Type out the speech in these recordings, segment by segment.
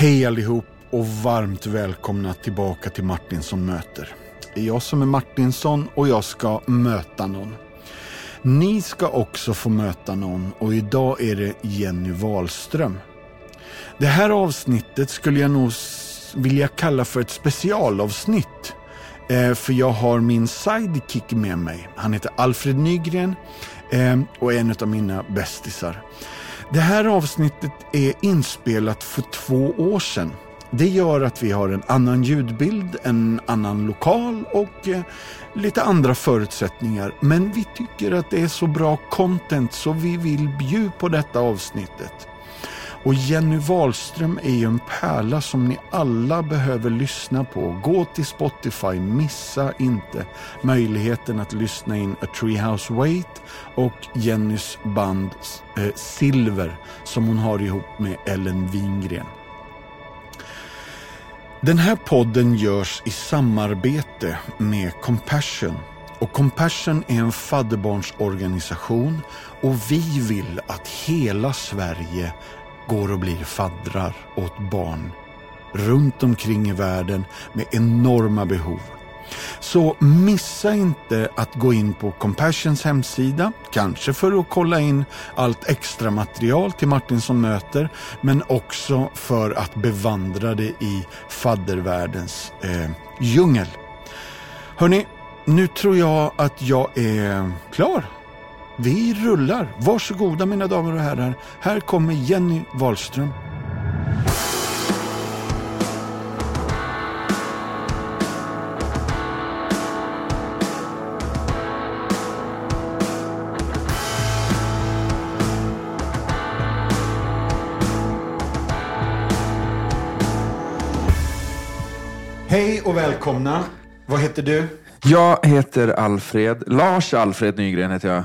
Hej allihop och varmt välkomna tillbaka till Martinsson möter. Det är jag som är Martinsson och jag ska möta någon. Ni ska också få möta någon och idag är det Jenny Wahlström. Det här avsnittet skulle jag nog vilja kalla för ett specialavsnitt. Eh, för jag har min sidekick med mig. Han heter Alfred Nygren eh, och är en av mina bästisar. Det här avsnittet är inspelat för två år sedan. Det gör att vi har en annan ljudbild, en annan lokal och eh, lite andra förutsättningar. Men vi tycker att det är så bra content så vi vill bjuda på detta avsnittet. Och Jenny Wahlström är ju en pärla som ni alla behöver lyssna på. Gå till Spotify, missa inte möjligheten att lyssna in A Treehouse Wait och Jennys band eh, Silver som hon har ihop med Ellen Wingren. Den här podden görs i samarbete med Compassion. Och Compassion är en fadderbarnsorganisation och vi vill att hela Sverige går och blir faddrar åt barn runt omkring i världen med enorma behov. Så missa inte att gå in på Compassions hemsida, kanske för att kolla in allt extra material till Martinsson möter, men också för att bevandra det i faddervärldens eh, djungel. Hörni, nu tror jag att jag är klar. Vi rullar. Varsågoda mina damer och herrar. Här kommer Jenny Wahlström. Hej och välkomna. Vad heter du? Jag heter Alfred. Lars Alfred Nygren heter jag.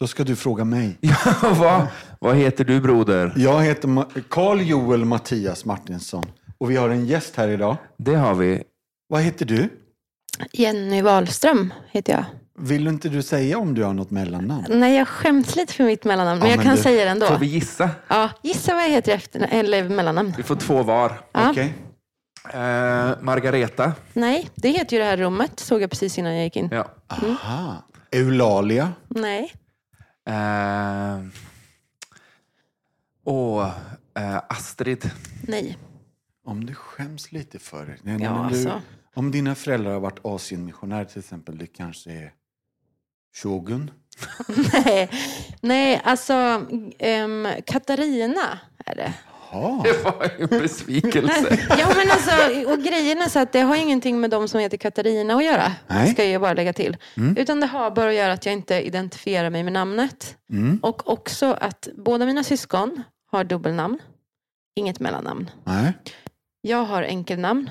Då ska du fråga mig. Ja, vad, vad heter du broder? Jag heter Carl Joel Mattias Martinsson och vi har en gäst här idag. Det har vi. Vad heter du? Jenny Wahlström heter jag. Vill inte du säga om du har något mellannamn? Nej, jag skäms lite för mitt mellannamn, men Ja, jag men kan du- säga det ändå. Får vi gissa? Ja, gissa vad jag heter efter, eller mellannamn. Vi får två var. Ja. Okej. Eh, Margareta. Nej, det heter ju det här rummet, såg jag precis innan jag gick in. Ja. Aha. Eulalia. Nej, Eh, och eh, Astrid. nej. Om du skäms lite för det. Nej, Ja, men du, alltså. Om dina föräldrar har varit Asienmissionärer till exempel, det kanske är Shogun? nej. Nej, alltså ehm, Katarina är det. Ja. Det var en besvikelse. Ja, men alltså, och grejen är så att det har ingenting med de som heter Katarina att göra. Nej. Ska jag bara lägga till. Utan det har bara att göra att jag inte identifierar mig med namnet. Mm. Och också att båda mina syskon har dubbelnamn. Inget mellannamn. Nej. Jag har enkelnamn,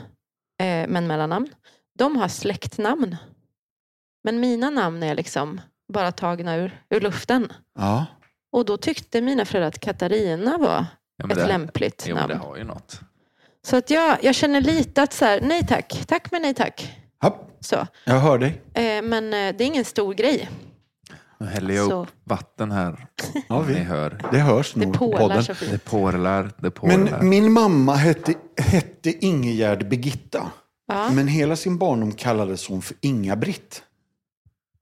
eh, men mellannamn. De har släktnamn. Men mina namn är liksom bara tagna ur, ur luften. Ja. Och då tyckte mina föräldrar att Katarina var Ja, men ett det- lämpligt Jo, men namn. det har ju något. Så att jag, jag känner lite att så här, nej tack, tack men nej tack. Hopp. Så. Jag hör dig. Eh, men eh, det är ingen stor grej. Nu häller jag upp vatten här. Ja, Ni vi, hör. det hörs Det nog på pålar podden. så Det fint. porlar, det porlar. Men min mamma hette, hette Ingegärd Birgitta. Ja. Men hela sin barndom kallades hon för Inga-Britt.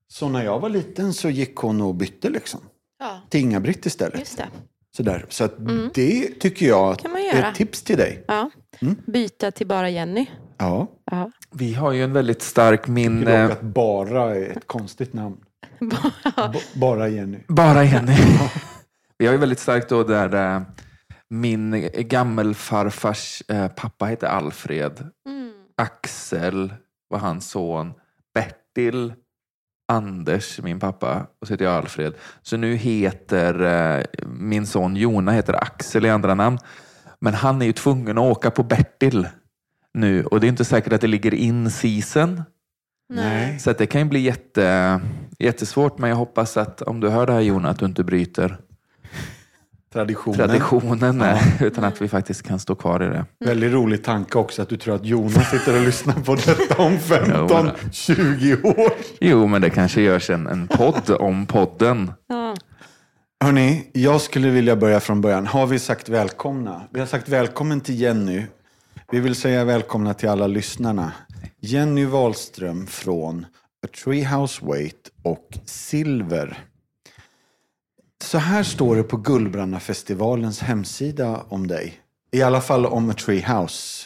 Så när jag var liten så gick hon och bytte liksom. ja, Till Inga-Britt istället. just det. Sådär. Så att det tycker jag att Kan man är ett tips till dig. Ja. Byta till bara Jenny. Ja. Ja. Vi har ju en väldigt stark min... att bara är ett konstigt namn. Bara Jenny. bara Jenny. Vi har ju väldigt starkt då där eh, min gammelfarfars eh, pappa hette Alfred. Mm. Axel var hans son. Bertil, Anders, min pappa. Och så heter jag Alfred. Så nu heter eh, min son Jona heter Axel i andra namn. Men han är ju tvungen att åka på Bertil nu. Och det är inte säkert att det ligger in season. Nej. Så att det kan ju bli jätte, jättesvårt. Men jag hoppas att om du hör det här Jona, att du inte bryter Traditionen. traditionen. nej, Utan att vi faktiskt kan stå kvar i det. Väldigt rolig tanke också att du tror att Jonas sitter och lyssnar på detta om 15-20 år. Jo, men det kanske görs en, en podd om podden. Ja. Hörni, jag skulle vilja börja från början. Har vi sagt välkomna? Vi har sagt välkommen till Jenny. Vi vill säga välkomna till alla lyssnarna. Jenny Wahlström från A Treehouse Wait och Silver. Så här står det på Gullbrannafestivalens hemsida om dig. I alla fall om A Treehouse.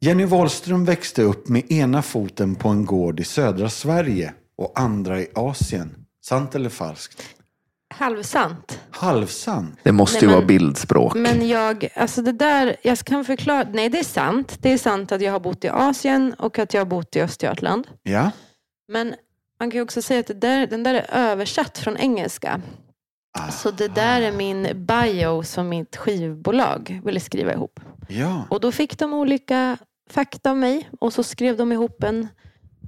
Jenny Wahlström växte upp med ena foten på en gård i södra Sverige och andra i Asien. Sant eller falskt? Halvsant. Halvsant. Det måste Nej, ju men- vara bildspråk. Men jag, alltså det där, jag kan förklara. Nej, det är sant. Det är sant att jag har bott i Asien och att jag har bott i Östergötland. Ja. Men man kan ju också säga att det där, den där är översatt från engelska. Ah, Så det där är min bio som mitt skivbolag ville skriva ihop. Ja. Och då fick de olika fakta om mig och så skrev de ihop en,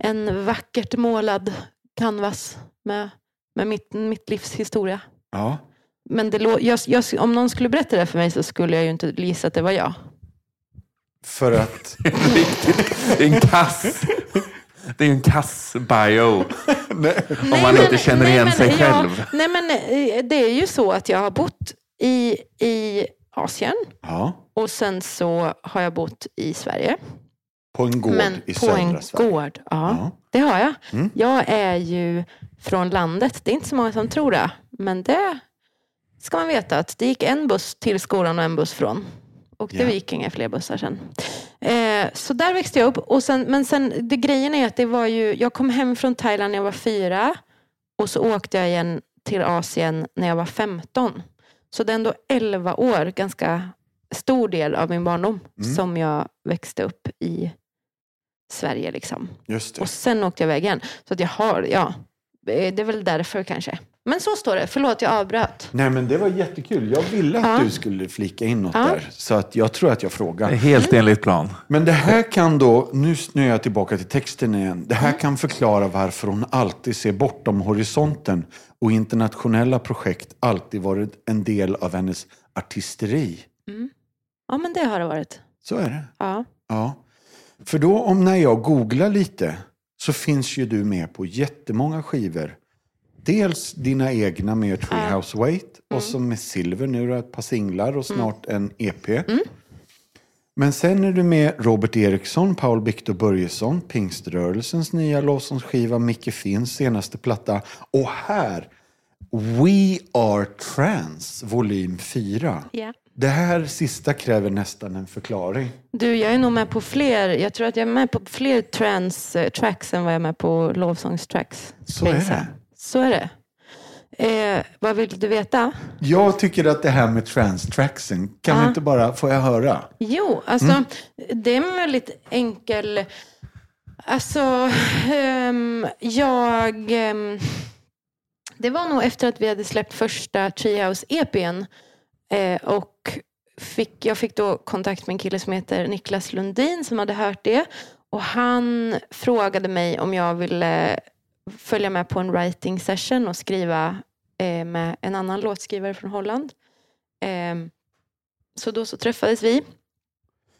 en vackert målad canvas med, med mitt, mitt livs historia. ja. Men det, jag, jag, om någon skulle berätta det för mig så skulle jag ju inte gissa att det var jag. För att... Det är en kass. Det är en kass bio. Nej. Om man inte känner igen sig själv. Ja, nej men eh, det är ju så att jag har bott i, i Asien Ja. och sen så har jag bott i Sverige. På en gård men i på södra en Sverige. gård, ja, Ja. det har jag. Mm. Jag är ju från landet. Det är inte så många som tror det. Men det ska man veta att det gick en buss till skolan och en buss från. Och det Ja. gick inga fler bussar sen. Eh, så där växte jag upp. Och sen, men sen, det grejen är att det var ju, jag kom hem från Thailand när jag var fyra. Och så åkte jag igen till Asien när jag var 15. Så det är ändå 11 år, ganska stor del av min barndom, Mm. som jag växte upp i Sverige. Liksom. Just det. Och sen åkte jag iväg igen. Så att jag har, ja, eh, det är väl därför kanske. Men så står det. Förlåt, jag avbröt. Nej, men det var jättekul. Jag ville att Ja. du skulle flika in något Ja. där. Så att jag tror att jag frågar. Helt enligt plan. Men det här kan då, nu snöar jag tillbaka till texten igen. Det här kan förklara varför hon alltid ser bortom horisonten och internationella projekt alltid varit en del av hennes artisteri. Ja, men det har det varit. Så är det. Ja. Ja. För då om när jag googlar lite så finns ju du med på jättemånga skivor. Dels dina egna med Treehouse Wait och så med Silver nu då, ett par singlar och snart en EP. Men sen är du med Robert Eriksson, Paul Victor Börjesson, Pingströrelsens nya lovsångsskiva, Micke Finns senaste platta och här We Are Trans volym 4. ja. Det här sista kräver nästan en förklaring. Du, jag är nog med på fler. Jag tror att jag är med på fler trance-tracks än vad jag är med på lovsångstracks. Så är det. Så är det. Eh, vad vill du veta? Jag tycker att det här med trans-tracksen, kan Ja. vi inte bara, får jag höra? Jo, alltså det är en väldigt enkel... Alltså, ehm, jag... ehm, det var nog efter att vi hade släppt första Treehouse-EPn. Eh, och fick, jag fick då kontakt med en kille som heter Niklas Lundin som hade hört det. Och han frågade mig om jag ville följa med på en writing session och skriva eh, med en annan låtskrivare från Holland. Ehm, så då så träffades vi.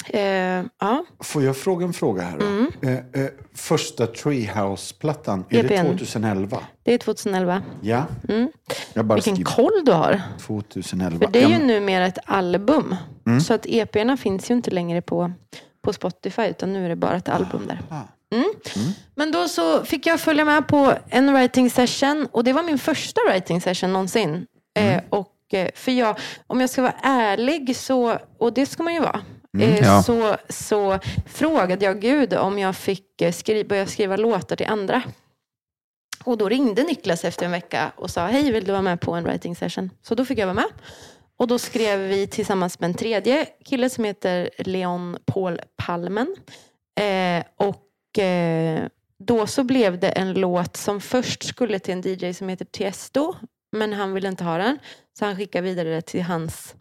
Eh, ja. Får jag fråga en fråga här? Mm. Eh, eh, första Treehouse-plattan, är det EPn. 2011? Det är 2011. Ja, Mm. jag bara Vilken skriver koll du har. 2011. För det är ju numera ett album. Mm. Så att EP'erna finns ju inte längre på, på Spotify utan nu är det bara ett album där. ah, Men då så fick jag följa med på en writing session och det var min första writing session någonsin. Eh, och eh, för jag, om jag ska vara ärlig så, och det ska man ju vara, eh, ja. så, så frågade jag Gud om jag fick eh, skri, börja skriva låtar till andra. Och då ringde Niklas efter en vecka och sa hej, vill du vara med på en writing session? Så då fick jag vara med. Och då skrev vi tillsammans med en tredje kille som heter Leon Paul Palmen. Eh, och då så blev det en låt som först skulle till en DJ som heter Tiesto. Men han ville inte ha den. Så han skickade vidare det till hans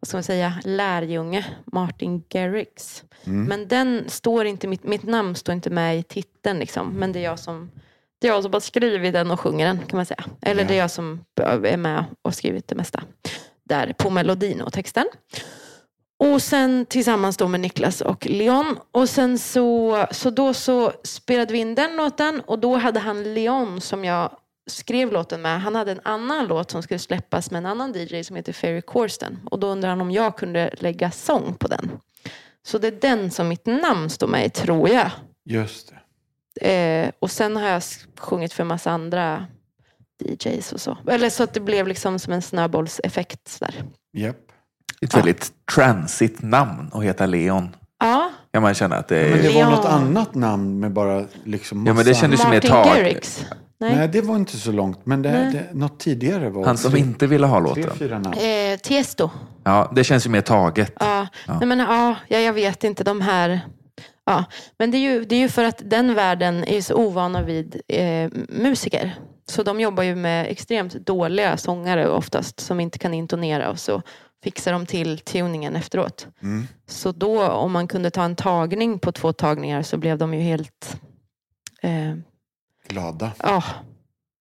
vad ska man säga, lärjunge Martin Garrix. Men den står inte, mitt, mitt namn står inte med i titeln liksom. Men det är jag som det är jag som har skrivit den och sjunger den kan man säga. Eller Ja. det är jag som är med och skrivit det mesta. Där på melodin och texten. Och sen tillsammans då med Niklas och Leon. Och sen så, så då så spelade vi in den låten och då hade han Leon som jag skrev låten med, han hade en annan låt som skulle släppas med en annan DJ som heter Ferry Corsten. Och då undrade han om jag kunde lägga sång på den. Så det är den som mitt namn står med i, tror jag. Just det. Eh, och sen har jag sjungit för en massa andra DJs och så. Eller så att det blev liksom som en snöbollseffekt. Där. Japp. Ett väldigt transigt namn att heta Leon. Ja, Kan man känna att det Men är... det var Ja. något annat namn med bara liksom massa... Ja, men det kändes ju mer tag. Garrix. Nej. Nej, det var inte så långt. Men det, det, något tidigare var Han som tre- inte ville ha Tre, låten. fyra namn. Eh, Tiesto. Ja, det känns ju mer taget. Ja, Ja. Nej, men, ja, ja, jag vet inte de här. Ja. Men det är, ju, det är ju för att den världen är så ovana vid eh, musiker. Så de jobbar ju med extremt dåliga sångare oftast som inte kan intonera och så fixar de till tuningen efteråt. Mm. Så då om man kunde ta en tagning på två tagningar så blev de ju helt eh, Glada. Ja.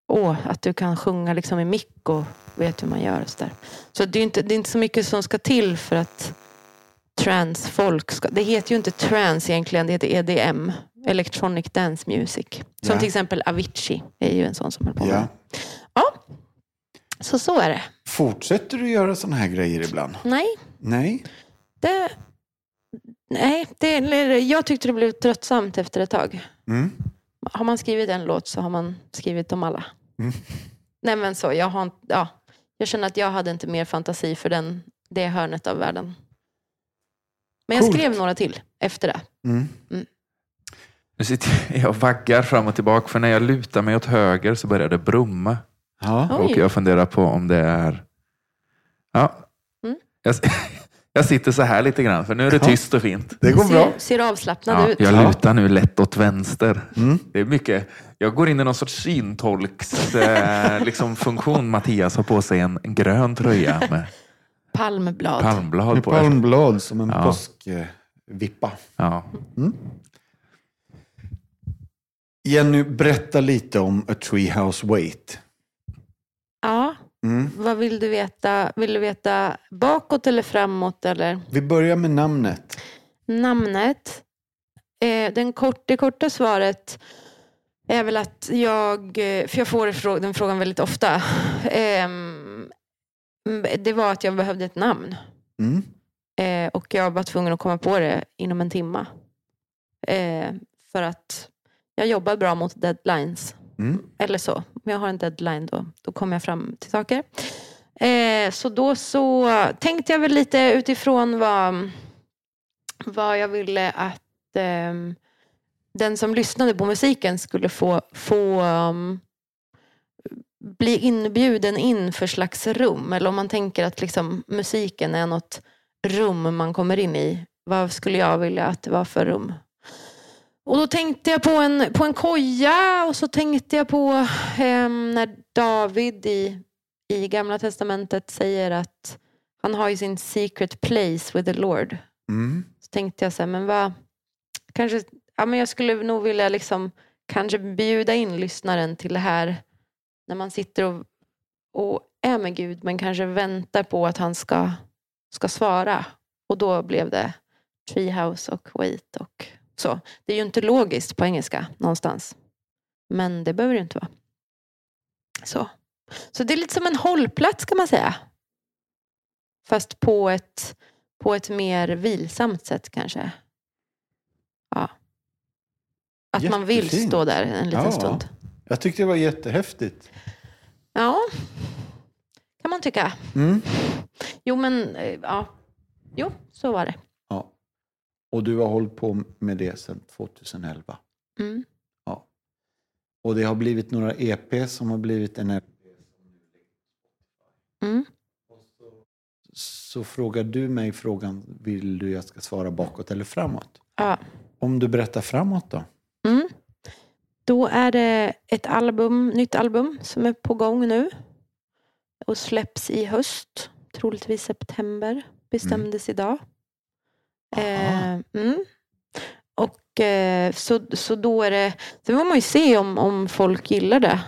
Åh, att du kan sjunga liksom i mick och vet hur man gör. Och så där. så det är, inte, det är inte så mycket som ska till för att transfolk ska... Det heter ju inte trans egentligen, det heter EDM. Electronic Dance Music. Som Ja. till exempel Avicii är ju en sån som håller på med Ja. det. Så så är det. Fortsätter du göra sådana här grejer ibland? Nej, Nej. det... Nej, det, jag tyckte det blev tröttsamt efter ett tag. Mm. Har man skrivit en låt så har man skrivit dem alla. Mm. Nej men så, jag, har, ja, jag känner att jag hade inte mer fantasi för den, det hörnet av världen. Men jag Coolt. skrev några till efter det. Mm. Nu sitter jag och vaggar fram och tillbaka för när jag lutar mig åt höger så börjar det brumma. Ja. Oj. Och jag funderar på om det är... Ja. Mm. Jag, jag sitter så här lite grann för nu är det Ja. tyst och fint. Det går bra. Ser, ser avslappnad Ja, ut. jag Ja. lutar nu lätt åt vänster. Mm. Det är mycket. Jag går in i någon sorts syntolks eh, liksom funktion. Mattias har på sig en grön tröja med Palmblad. palmblad Med på. palmblad som en Ja. påskvippa. Ja. Jenny, berätta lite om A Treehouse Wait. Ja, Mm. vad vill du veta? Vill du veta bakåt eller framåt eller Vi börjar med namnet. namnet? Eh, den kort, det korta svaret är väl att jag, eh, för jag får den frågan väldigt ofta. Ehm, det var att jag behövde ett namn. Mm. Eh, och jag var tvungen att komma på det inom en timma. Eh, för att jag jobbar bra mot deadlines. Mm. Eller så. Men jag har en deadline då, då kommer jag fram till saker. Eh, så då så tänkte jag väl lite utifrån vad, vad jag ville att eh, den som lyssnade på musiken skulle få, få um, bli inbjuden in för slags rum. Eller om man tänker att liksom, musiken är något rum man kommer in i. Vad skulle jag vilja att det var för rum? Och då tänkte jag på en, på en koja och så tänkte jag på ehm, när David i, i Gamla Testamentet säger att han har ju sin secret place with the Lord. Mm. Så tänkte jag så här, men vad, kanske, ja, men jag skulle nog vilja liksom, kanske bjuda in lyssnaren till det här när man sitter och, och är med Gud men kanske väntar på att han ska, ska svara. Och då blev det Treehouse och Wait och så. Det är ju inte logiskt på engelska någonstans. Men det behöver det inte vara. Så. så det är lite som en hållplats kan man säga. Fast på ett, på ett mer vilsamt sätt kanske. Ja. Att man vill Jättefint. stå där en liten Ja. stund. Jag tyckte det var jättehäftigt. Ja, kan man tycka. Mm. Jo, men eh, ja. Jo, så var det. Ja. Och du har hållit på med det sedan 2011. Mm. Och det har blivit några EP som har blivit en EP. Mm. Så frågar du mig frågan, vill du jag ska svara bakåt eller framåt? Ja. Om du berättar framåt då? Mm. Då är det ett album, nytt album som är på gång nu. Och släpps i höst. Troligtvis september. Bestämdes idag. Eh, mm. Och eh, så, så då är det... Sen får man ju se om, om folk gillar det.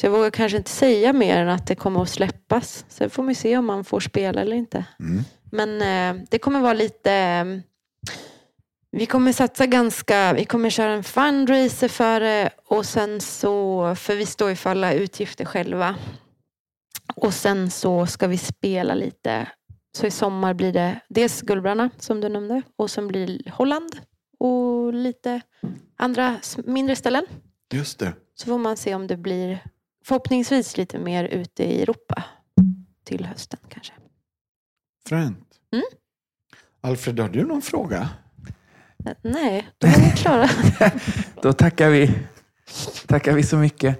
Så jag vågar kanske inte säga mer än att det kommer att släppas. Sen får man ju se om man får spela eller inte. Mm. Men eh, det kommer vara lite... vi kommer satsa ganska, vi kommer köra en fundraiser för det och sen så, för vi står ju för alla utgifter själva. Och sen så ska vi spela lite. Så i sommar blir det dels Gullbrandna som du nämnde och sen blir Holland och lite andra mindre ställen. Just det. Så får man se om det blir förhoppningsvis lite mer ute i Europa till hösten kanske. Fränt. Mm. Alfred, har du någon fråga? Nej, då är vi klara. Då tackar vi, tackar vi så mycket.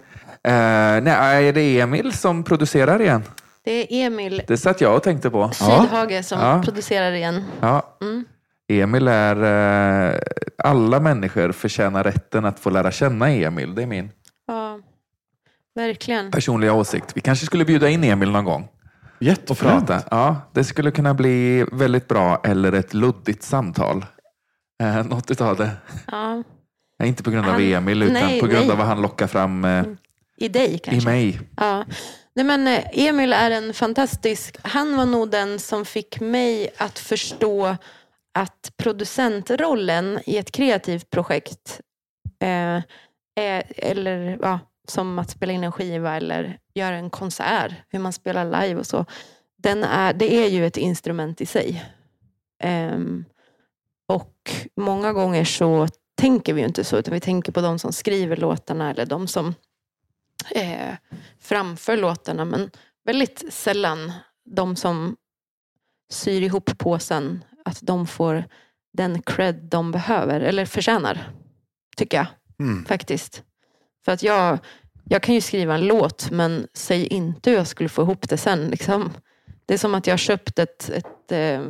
Uh, nej, är det Emil som producerar igen? Det är Emil Det satt jag och tänkte på. Sydhage som Ja. producerar igen. Ja. Mm. Emil är... eh, alla människor förtjänar rätten att få lära känna Emil. Det är min Ja, verkligen. personliga åsikt. Vi kanske skulle bjuda in Emil någon gång och Jättefränt. prata. Ja, det skulle kunna bli väldigt bra eller ett luddigt samtal. Eh, något utav det. Ja, Inte på grund av Han- Emil utan nej, på grund nej. av vad han lockar fram eh, I dig i kanske. mig. Ja. Nej, men eh, Emil är en fantastisk... Han var nog den som fick mig att förstå att producentrollen i ett kreativt projekt, eh, är, eller ja, som att spela in en skiva eller göra en konsert, hur man spelar live och så, den är, det är ju ett instrument i sig. Ehm, och många gånger så tänker vi ju inte så, utan vi tänker på de som skriver låtarna eller de som eh, framför låtarna. Men väldigt sällan de som syr ihop påsen, att de får den cred de behöver, eller förtjänar. Tycker jag Mm. faktiskt. För att jag, jag kan ju skriva en låt, men säg inte hur jag skulle få ihop det sen. Liksom. Det är som att jag har köpt ett, ett, eh,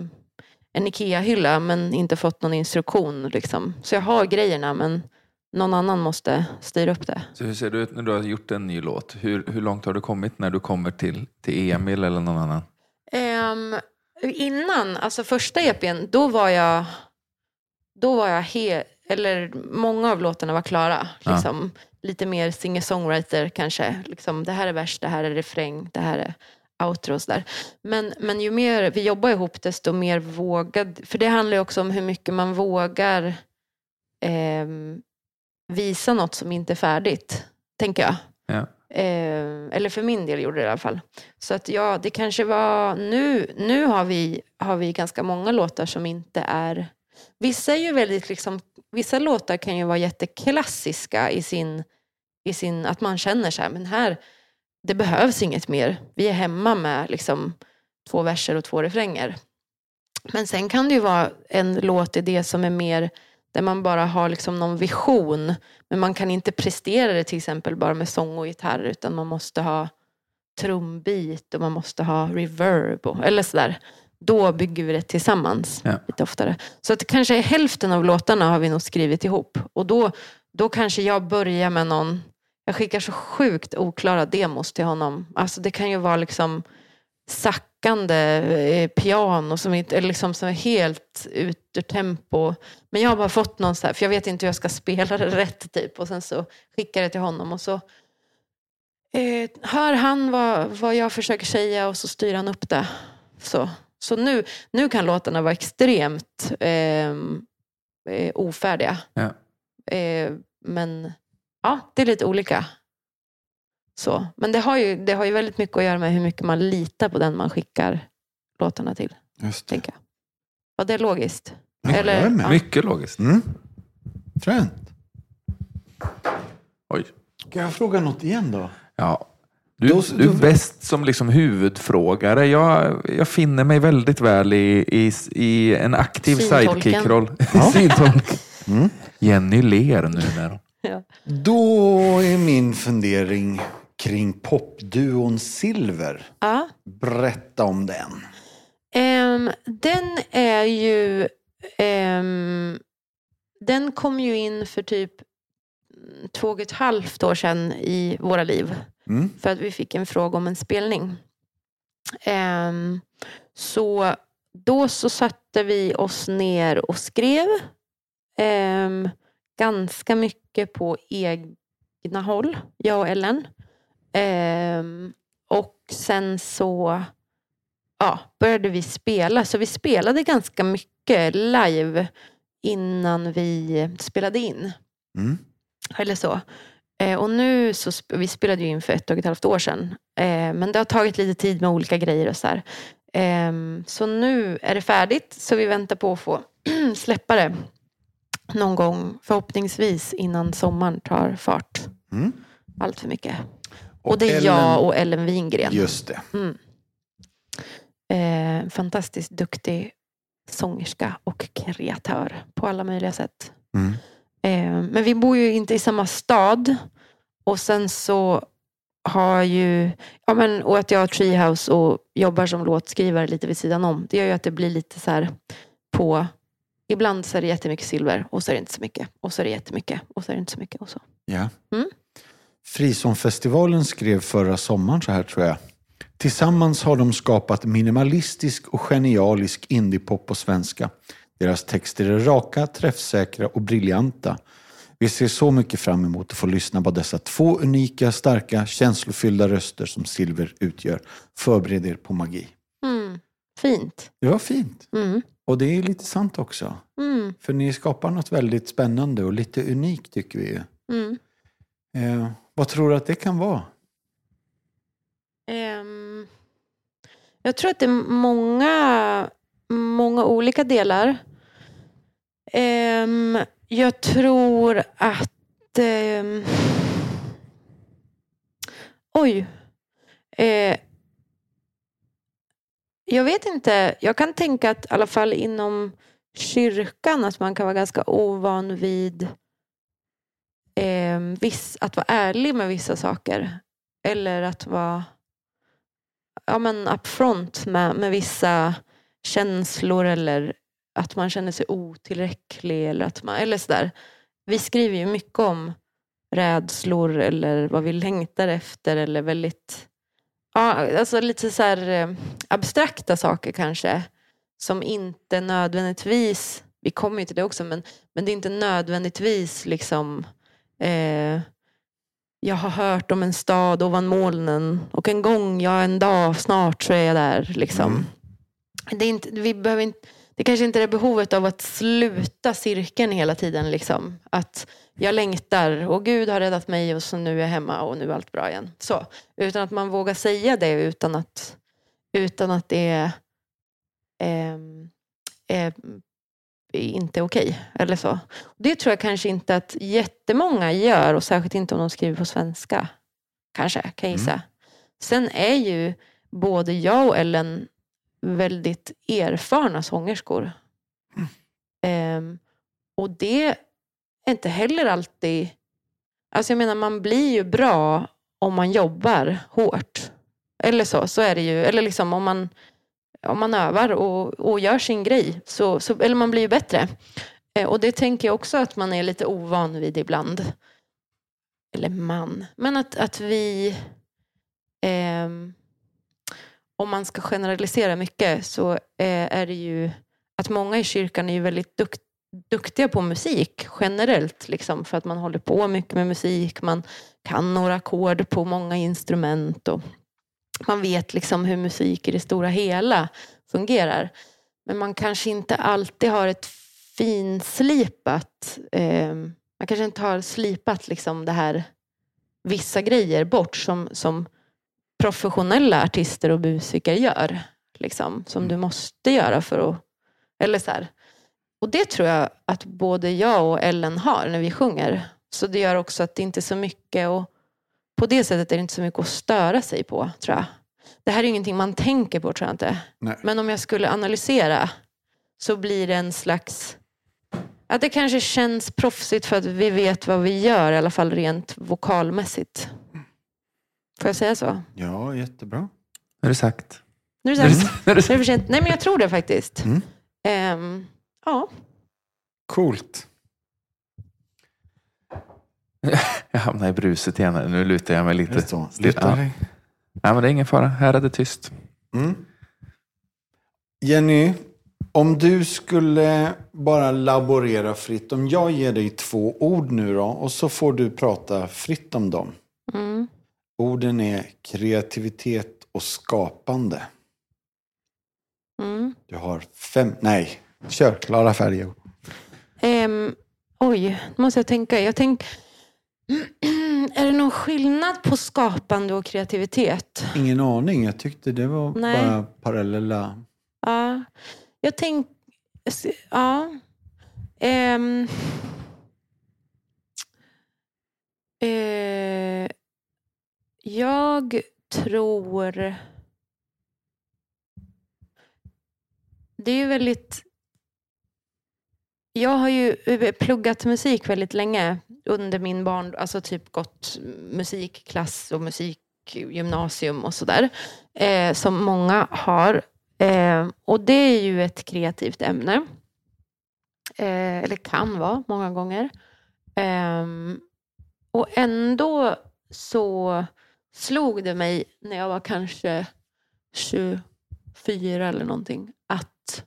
en IKEA-hylla men inte fått någon instruktion. Liksom. Så jag har grejerna men någon annan måste styra upp det. Så hur ser det ut när du har gjort en ny låt? Hur, hur långt har du kommit när du kommer till, till Emil eller någon annan? Ehm, innan, alltså första EPn, då var jag, då var jag he, eller många av låtarna var klara. Ja. Liksom, Lite mer singer-songwriter kanske. Liksom, det här är vers, det här är refräng, det här är outro och sådär. Men, men ju mer vi jobbar ihop desto mer vågad, för det handlar ju också om hur mycket man vågar ehm, visa något som inte är färdigt, tänker jag. Ja. Eh, eller för min del gjorde det i alla fall. Så att ja, det kanske var nu, nu har vi, har vi ganska många låtar som inte är, vissa är ju väldigt liksom, vissa låtar kan ju vara jätteklassiska i sin, i sin att man känner så här, men här, det behövs inget mer. Vi är hemma med liksom två verser och två refränger. Men sen kan det ju vara en låtidé som är mer där man bara har liksom någon vision. Men man kan inte prestera det till exempel bara med sång och gitarr utan man måste ha trumbit och man måste ha reverb och, eller sådär. Då bygger vi det tillsammans Ja. lite oftare. Så att kanske hälften av låtarna har vi nog skrivit ihop. Och då, då kanske jag börjar med någon, jag skickar så sjukt oklara demos till honom. Alltså det kan ju vara liksom sackande eh, piano som, eller liksom som är helt ut ur tempo. Men jag har bara fått någon så här, för jag vet inte hur jag ska spela det rätt typ. Och sen så skickar jag det till honom och så eh, hör han vad, vad jag försöker säga och så styr han upp det. Så, så nu, nu kan låtarna vara extremt ehm, eh, ofärdiga. Ja. Eh, men ja, det är lite olika. Så. Men det har, ju, det har ju väldigt mycket att göra med hur mycket man litar på den man skickar låtarna till. Just det. Tänker jag. Var det logiskt? Ja, jag är med. ja. Mycket logiskt. Mm. Fränt. Oj. Ska jag fråga något igen då? Ja. Du, Då- du är då- bäst som liksom huvudfrågare. Jag, jag finner mig väldigt väl i, i, i en aktiv sidekick-roll. Ja. Mm. Jenny ler nu när hon... Då är min fundering kring popduon Silver. Ja. Berätta om den. Ehm, den är ju... ehm, den kom ju in för typ två och ett halvt år sedan i våra liv. Mm. För att vi fick en fråga om en spelning. Ehm, så då så satte vi oss ner och skrev. ganska mycket på egna håll, jag och Ellen. Ehm, och sen så ja, började vi spela. Så vi spelade ganska mycket live innan vi spelade in. Mm. Eller så. Eh, och nu så, vi spelade ju in för ett och ett halvt år sedan. Eh, men det har tagit lite tid med olika grejer och så här. Ehm, så nu är det färdigt. Så vi väntar på att få släppa det. Någon gång förhoppningsvis innan sommaren tar fart. Mm. Allt för mycket. Och, det är Ellen- jag och Ellen Wingren. Just det. Mm. Eh, fantastiskt duktig sångerska och kreatör på alla möjliga sätt. Mm. Eh, men vi bor ju inte i samma stad. Och sen så har ju, ja men, och att jag har Treehouse och jobbar som låtskrivare lite vid sidan om. Det gör ju att det blir lite så här på, ibland så är det jättemycket silver och så är det inte så mycket. Och så är det jättemycket och så är det inte så mycket. Och så. Ja. Mm. Frizonfestivalen skrev förra sommaren så här tror jag. Tillsammans har de skapat minimalistisk och genialisk indiepop på svenska. Deras texter är raka, träffsäkra och briljanta. Vi ser så mycket fram emot att få lyssna på dessa två unika, starka, känslofyllda röster som Silver utgör. Förbered er på magi. Mm. Fint. Det var fint. Mm. Och det är lite sant också. Mm. För ni skapar något väldigt spännande och lite unikt tycker vi. Mm. Eh, vad tror du att det kan vara? Um, jag tror att det är många, många olika delar. Um, jag tror att... Um, oj. Uh, jag vet inte. Jag kan tänka att i alla fall inom kyrkan att man kan vara ganska ovan vid eh, viss, att vara ärlig med vissa saker. Eller att vara ja, men upfront med, med vissa känslor eller att man känner sig otillräcklig. Eller, att man, eller sådär. Vi skriver ju mycket om rädslor eller vad vi längtar efter eller väldigt ja, alltså lite så här, eh, abstrakta saker kanske som inte nödvändigtvis, vi kommer ju till det också, men, men det är inte nödvändigtvis liksom eh, jag har hört om en stad ovan molnen och en gång, ja en dag, snart så är jag där. Liksom. Mm. Det, är inte, vi behöver inte, det kanske inte är behovet av att sluta cirkeln hela tiden. Liksom. Att jag längtar och Gud har räddat mig och så nu är jag hemma och nu är allt bra igen. Så. Utan att man vågar säga det utan att, utan att det är, ehm, är inte okej. Eller så. Det tror jag kanske inte att jättemånga gör och särskilt inte om de skriver på svenska. Kanske, kan jag gissa. Sen är ju både jag och Ellen väldigt erfarna sångerskor. Ehm, och det är inte heller alltid... Alltså jag menar, man blir ju bra om man jobbar hårt. Eller så, så är det ju. Eller liksom om man, om man övar och, och gör sin grej. Så, så, eller man blir ju bättre. Eh, och det tänker jag också att man är lite ovan vid ibland. Eller man. Men att, att vi... Eh, om man ska generalisera mycket så eh, är det ju att många i kyrkan är ju väldigt dukt, duktiga på musik generellt. Liksom, för att man håller på mycket med musik. Man kan några ackord på många instrument. Och man vet liksom hur musik i det stora hela fungerar. Men man kanske inte alltid har ett finslipat... Eh, man kanske inte har slipat liksom det här vissa grejer bort som, som professionella artister och musiker gör. Liksom, som du måste göra för att... Eller så här. Och det tror jag att både jag och Ellen har när vi sjunger. Så det gör också att det inte är så mycket och på det sättet är det inte så mycket att störa sig på, tror jag. Det här är ju ingenting man tänker på, tror jag inte. Nej. Men om jag skulle analysera så blir det en slags... Att det kanske känns proffsigt för att vi vet vad vi gör, i alla fall rent vokalmässigt. Får jag säga så? Ja, jättebra. Nu är det sagt. Nu är det, sagt. Nu är det för sent. Nej, men jag tror det faktiskt. Mm. Ehm, ja. Coolt. Jag hamnar i bruset igen. här. Nu lutar jag mig lite. Så. Ja. Sluta dig. Nej, men det är ingen fara. Här är det tyst. Mm. Jenny, om du skulle bara laborera fritt. Om jag ger dig två ord nu då och så får du prata fritt om dem. Mm. Orden är kreativitet och skapande. Mm. Du har fem, nej, kör klara färger. Ehm, oj, nu måste jag tänka. Jag tänk, är det någon skillnad på skapande och kreativitet? Ingen aning. Jag tyckte det var Nej. bara parallella. Ja, jag tänk... Ja. Ehm. Eh, jag tror... Det är ju väldigt... Jag har ju pluggat musik väldigt länge under min barn, alltså typ gått musikklass och musikgymnasium och sådär. Eh, som många har. Eh, och det är ju ett kreativt ämne. Eh, eller kan vara många gånger. Eh, och ändå så slog det mig när jag var kanske 24 eller någonting att,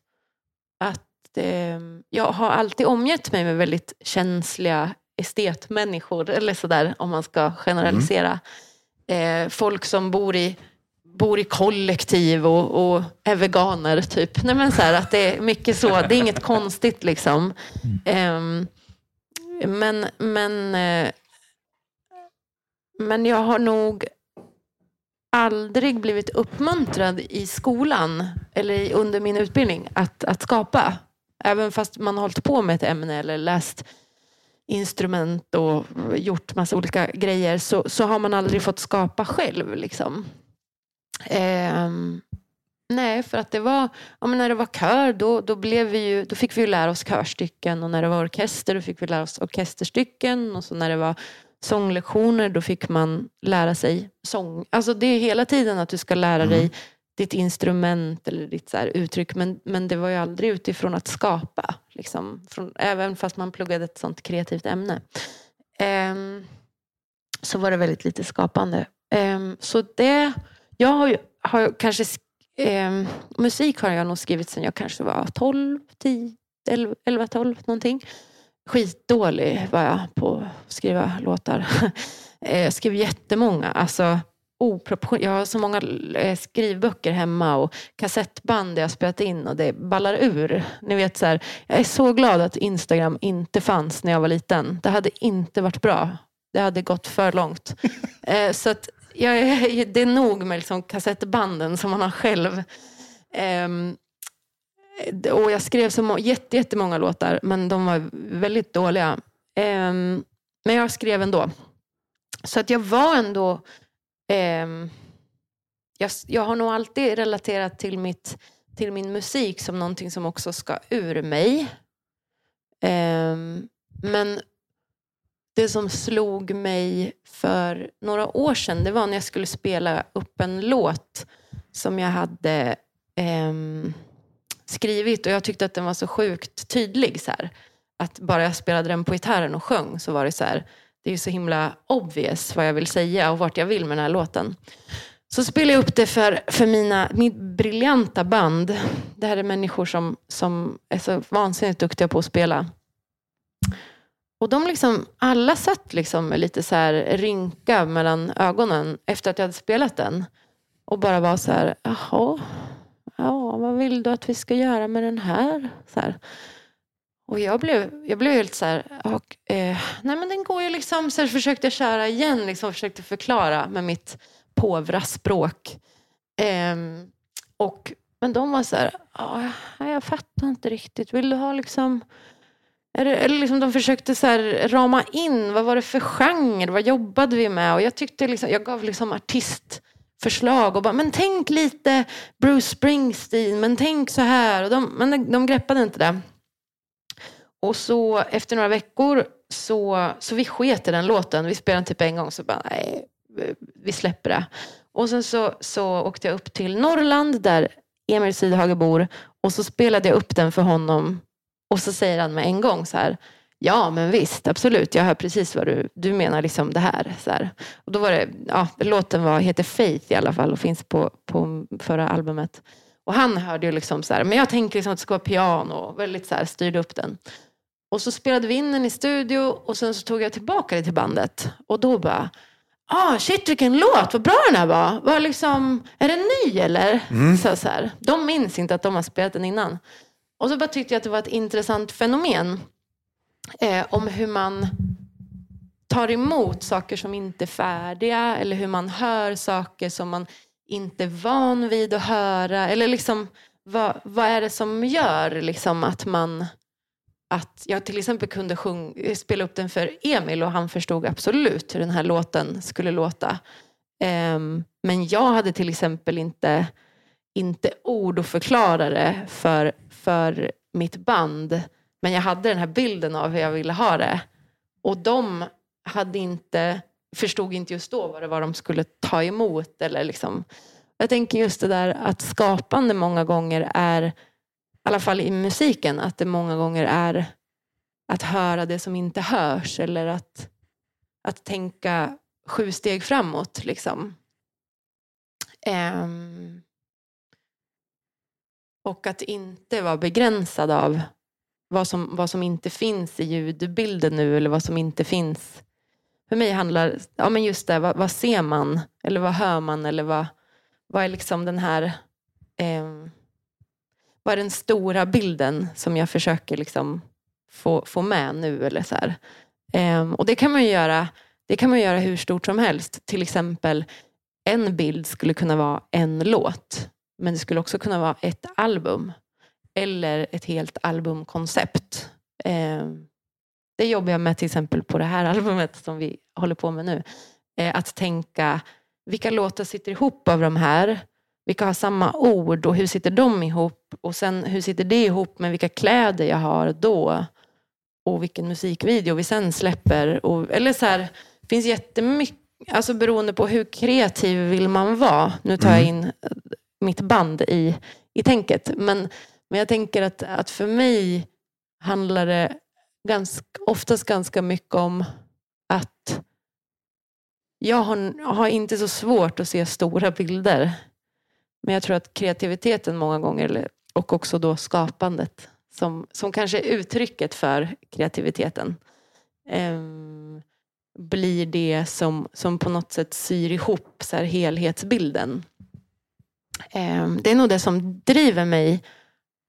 att eh, jag har alltid omgett mig med väldigt känsliga estetmänniskor, eller sådär om man ska generalisera. Eh, folk som bor i, bor i kollektiv och, och är veganer, typ. Nej, men så här, att det är mycket så. Det är inget konstigt liksom. Ehm, men, men, eh, men jag har nog aldrig blivit uppmuntrad i skolan eller under min utbildning att, att skapa. Även fast man har hållit på med ett ämne eller läst instrument och gjort massa olika grejer så, så har man aldrig fått skapa själv. Liksom. Ehm, nej, för att det var, ja, när det var kör då, då, blev vi ju, då fick vi ju lära oss körstycken och när det var orkester då fick vi lära oss orkesterstycken och så när det var sånglektioner då fick man lära sig sång. Alltså det är hela tiden att du ska lära dig ditt instrument eller ditt så här uttryck men, men det var ju aldrig utifrån att skapa. Liksom, från, även fast man pluggade ett sånt kreativt ämne. Um, så var det väldigt lite skapande. Um, så det, jag har ju har kanske, um, musik har jag nog skrivit sedan jag kanske var 12, 10, 11, 11 12 någonting. Skitdålig var jag på att skriva låtar. Eh, jag skrev jättemånga. Alltså, opropor- jag har så många eh, skrivböcker hemma och kassettband där jag spelat in och det ballar ur. Ni vet, så här, jag är så glad att Instagram inte fanns när jag var liten. Det hade inte varit bra. Det hade gått för långt. Eh, så att jag det är nog med liksom kassettbanden som man har själv. Ehm, och jag skrev så må- jätte, jättemånga låtar, men de var väldigt dåliga. Ehm, men jag skrev ändå. Så att jag var ändå eh, jag, jag har nog alltid relaterat till, mitt, till min musik som någonting som också ska ur mig. Eh, men det som slog mig för några år sedan, det var när jag skulle spela upp en låt som jag hade eh, skrivit och jag tyckte att den var så sjukt tydlig. Så här. Att bara jag spelade den på gitarren och sjöng så var det så här, det är ju så himla obvious vad jag vill säga och vart jag vill med den här låten. Så spelade jag upp det för, för mina, mitt briljanta band. Det här är människor som, som är så vansinnigt duktiga på att spela. Och de liksom, alla satt liksom med lite så här rynka mellan ögonen efter att jag hade spelat den. Och bara var så här, jaha, ja, vad vill du att vi ska göra med den här? Så här. Och jag blev, jag blev helt så här, och, eh, nej men den går ju liksom, så försökte jag köra igen, liksom försökte förklara med mitt påvra språk. Eh, och, men de var så här, jag fattar inte riktigt, vill du ha liksom är det, eller liksom de försökte så här rama in, vad var det för genre, vad jobbade vi med? Och jag, tyckte liksom, jag gav liksom artistförslag och bara, men tänk lite Bruce Springsteen, men tänk så här. Och de, men de, de greppade inte det. Och så efter några veckor så, så vi sket i den låten. Vi spelade den typ en gång så bara, nej, vi släpper det. Och sen så, så åkte jag upp till Norrland där Emil Sidhage bor och så spelade jag upp den för honom och så säger han med en gång så här, ja men visst, absolut, jag hör precis vad du, du menar, liksom det här. Så här. Och då var det, ja, låten var, heter Faith i alla fall och finns på, på förra albumet. Och han hörde ju liksom så här, men jag tänker liksom att det ska vara piano, och väldigt så här, styrde upp den. Och så spelade vi in den i studio och sen så tog jag tillbaka det till bandet. Och då bara, ah shit vilken låt, vad bra den här var. var liksom, är den ny eller? Så, så här. De minns inte att de har spelat den innan. Och så bara tyckte jag att det var ett intressant fenomen. eh, om hur man tar emot saker som inte är färdiga eller hur man hör saker som man inte är van vid att höra. Eller liksom, vad, vad är det som gör liksom, att man att jag till exempel kunde sjung, spela upp den för Emil och han förstod absolut hur den här låten skulle låta. Um, men jag hade till exempel inte, inte ord att förklara det för, för mitt band. Men jag hade den här bilden av hur jag ville ha det. Och de hade inte, förstod inte just då vad det var de skulle ta emot. Eller liksom. Jag tänker just det där att skapande många gånger är, i alla fall i musiken, att det många gånger är att höra det som inte hörs eller att, att tänka sju steg framåt. Liksom. Um, och att inte vara begränsad av vad som, vad som inte finns i ljudbilden nu eller vad som inte finns. För mig handlar ja, men just det, vad, vad ser man eller vad hör man eller vad, vad är liksom den här um, vad är den stora bilden som jag försöker liksom få, få med nu eller så eh, och det kan man göra det kan man göra hur stort som helst. Till exempel en bild skulle kunna vara en låt. Men det skulle också kunna vara ett album. Eller ett helt albumkoncept. Eh, det jobbar jag med till exempel på det här albumet som vi håller på med nu. Eh, att tänka, vilka låtar sitter ihop av de här? Vilka har samma ord och hur sitter de ihop? Och sen hur sitter det ihop med vilka kläder jag har då? Och vilken musikvideo vi sen släpper. Och, eller så här, det finns jättemycket, alltså beroende på hur kreativ vill man vara. Nu tar jag mm. in mitt band i, i tänket. Men, men jag tänker att, att för mig handlar det ganska, oftast ganska mycket om att jag har, har inte så svårt att se stora bilder. Men jag tror att kreativiteten många gånger, och också då skapandet, som, som kanske är uttrycket för kreativiteten, eh, blir det som, som på något sätt syr ihop så här helhetsbilden. Eh, det är nog det som driver mig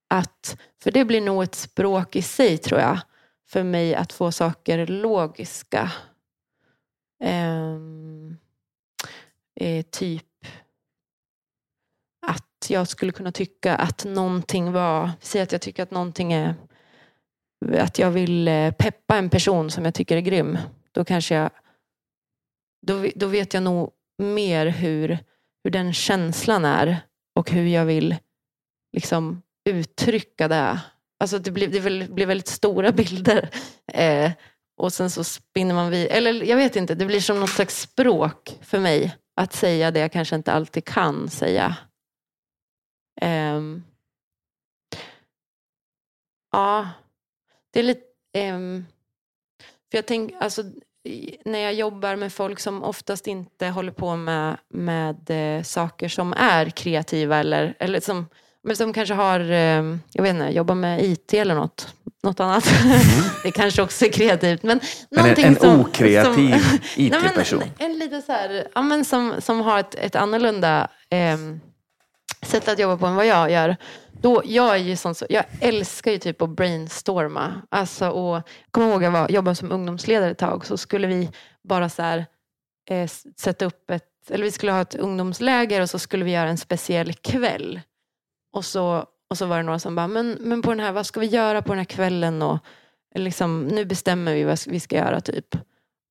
att, för det blir nog ett språk i sig tror jag, för mig att få saker logiska. Ehm, eh, typ att jag skulle kunna tycka att någonting var, säg att jag tycker att någonting är, att jag vill eh, peppa en person som jag tycker är grym. Då kanske jag, då, då vet jag nog mer hur, hur den känslan är och hur jag vill liksom uttrycka det. Alltså det blir, det blir väldigt stora bilder. Eh, och sen så spinner man vid, eller jag vet inte, det blir som något slags språk för mig. Att säga det jag kanske inte alltid kan säga. Um, ja, det är lite... Um, för jag tänker, alltså, när jag jobbar med folk som oftast inte håller på med, med eh, saker som är kreativa eller, eller som, men som kanske har, eh, jag vet inte, jobbar med IT eller något. Något annat. Mm. det kanske också är kreativt. Men, men en, en som, okreativ IT-person. En, en lite så här, ja, men som, som har ett, ett annorlunda eh, sätt att jobba på än vad jag gör. Då, jag, är ju sån, jag älskar ju typ att brainstorma. Alltså, och, jag kommer ihåg att jag jobbade som ungdomsledare ett tag. Så skulle vi bara så här, eh, sätta upp ett, eller vi skulle ha ett ungdomsläger och så skulle vi göra en speciell kväll. Och så, och så var det några som bara, men, men på den här, vad ska vi göra på den här kvällen? Och, liksom, nu bestämmer vi vad vi ska göra typ.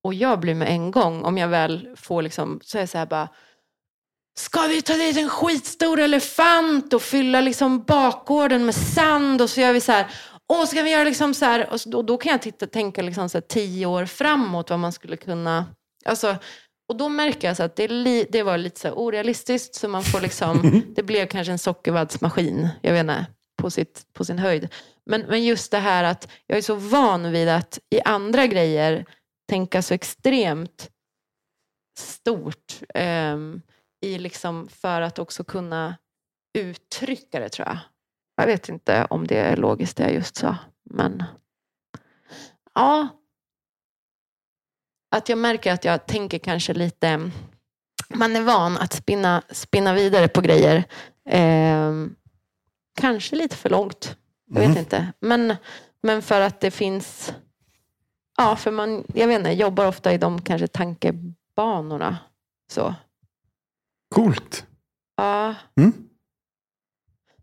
Och jag blir med en gång, om jag väl får liksom, så är jag så här bara, Ska vi ta dit en skitstor elefant och fylla liksom bakgården med sand och så gör vi så här. Och ska vi göra liksom så här. Och då, då kan jag titta, tänka liksom så här, tio år framåt vad man skulle kunna. Alltså, och då märker jag så att det, li, det var lite så orealistiskt. Så man får liksom, det blev kanske en sockervaddsmaskin. Jag vet inte, på, sitt, på sin höjd. Men, men just det här att jag är så van vid att i andra grejer tänka så extremt stort. Um, i liksom för att också kunna uttrycka det tror jag. Jag vet inte om det är logiskt det jag just sa. Men ja. Att jag märker att jag tänker kanske lite man är van att spinna, spinna vidare på grejer. Eh, kanske lite för långt. Jag vet mm. inte. Men, men för att det finns Ja, för man, jag vet inte, jobbar ofta i de kanske tankebanorna. Så. Coolt. Ja. Mm.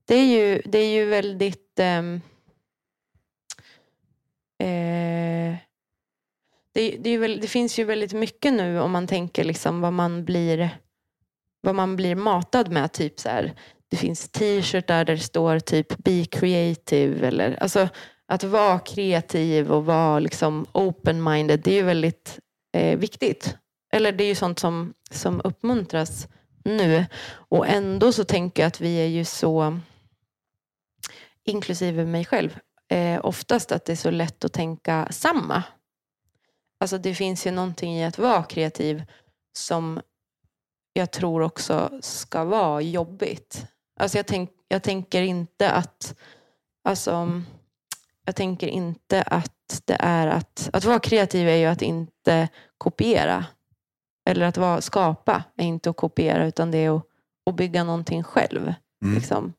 Det är ju, det är ju väldigt... ehm, eh, det, det, väl, det finns ju väldigt mycket nu om man tänker liksom vad man blir vad man blir matad med. Typ så här, det finns t-shirtar där det står typ be creative. Eller, alltså, att vara kreativ och vara liksom open-minded, det är ju väldigt eh, viktigt. Eller det är ju sånt som, som uppmuntras nu. Och ändå så tänker jag att vi är ju så, inklusive mig själv, eh, oftast att det är så lätt att tänka samma. Alltså det finns ju någonting i att vara kreativ som jag tror också ska vara jobbigt. Alltså jag, tänk, jag tänker inte att alltså, jag tänker inte att det är att, att vara kreativ är ju att inte kopiera. Eller att vara, skapa är inte att kopiera utan det är att, att bygga någonting själv. Mm. Liksom.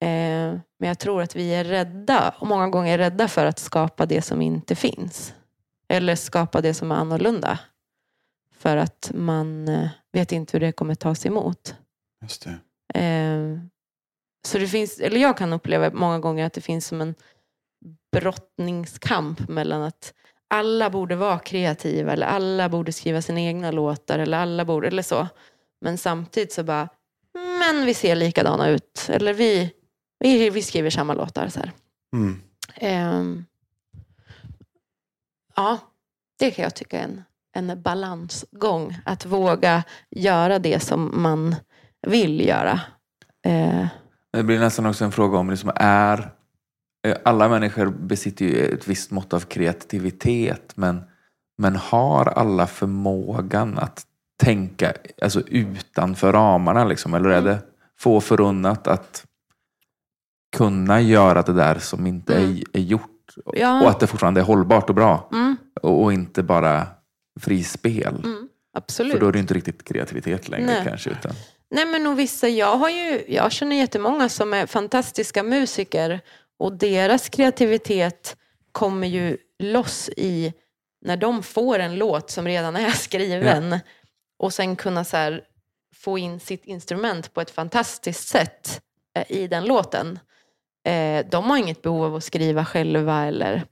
Eh, men jag tror att vi är rädda, och många gånger rädda för att skapa det som inte finns. Eller skapa det som är annorlunda. För att man eh, vet inte hur det kommer tas emot. Just det. Eh, så det finns, eller jag kan uppleva många gånger att det finns som en brottningskamp mellan att alla borde vara kreativa eller alla borde skriva sina egna låtar eller alla borde, eller så. Men samtidigt så bara, men vi ser likadana ut. Eller vi, vi, vi skriver samma låtar. Så här. Mm. Ehm, ja, det kan jag tycka är en, en balansgång. Att våga göra det som man vill göra. Eh, Det blir nästan också en fråga om det som är... eh, Alla människor besitter ju ett visst mått av kreativitet men, men har alla förmågan att tänka alltså utanför ramarna? Liksom, eller är det få förunnat att kunna göra det där som inte är, Mm. är gjort och ja, att det fortfarande är hållbart och bra mm, och, och inte bara frispel? mm, absolut. För då är det inte riktigt kreativitet längre Nej. kanske. Utan, Nej men och vissa, jag, har ju, jag känner jättemånga som är fantastiska musiker och deras kreativitet kommer ju loss i när de får en låt som redan är skriven och sen kunna så få in sitt instrument på ett fantastiskt sätt eh, i den låten. Eh, de har inget behov av att skriva själva eller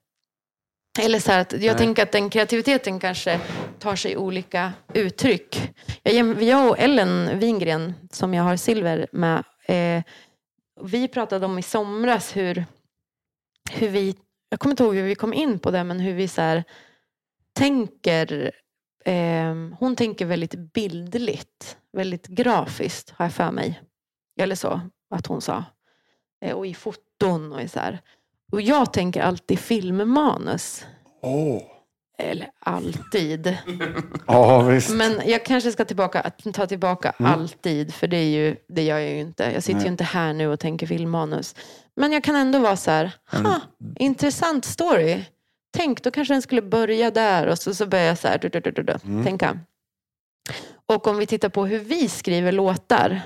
eller så att jag Nej. tänker att den kreativiteten kanske tar sig olika uttryck. Jag och Ellen Wingren, som jag har Silver med, eh, vi pratade om i somras hur, hur vi, jag kommer inte ihåg hur vi kom in på det, men hur vi så här, tänker, eh, hon tänker väldigt bildligt, väldigt grafiskt har jag för mig. Eller så, att hon sa. Eh, och i foton och i så här. Och jag tänker alltid filmmanus. Åh. Eller alltid. Ja, visst. Men jag kanske ska tillbaka, ta tillbaka Mm. alltid. För det, är ju, det gör jag ju inte. Jag sitter Nej. ju inte här nu och tänker filmmanus. Men jag kan ändå vara så här, ha, intressant story. Tänk, då kanske den skulle börja där. Och så, så börjar jag så här, du, du, du, du, Mm. tänka. Och om vi tittar på hur vi skriver låtar.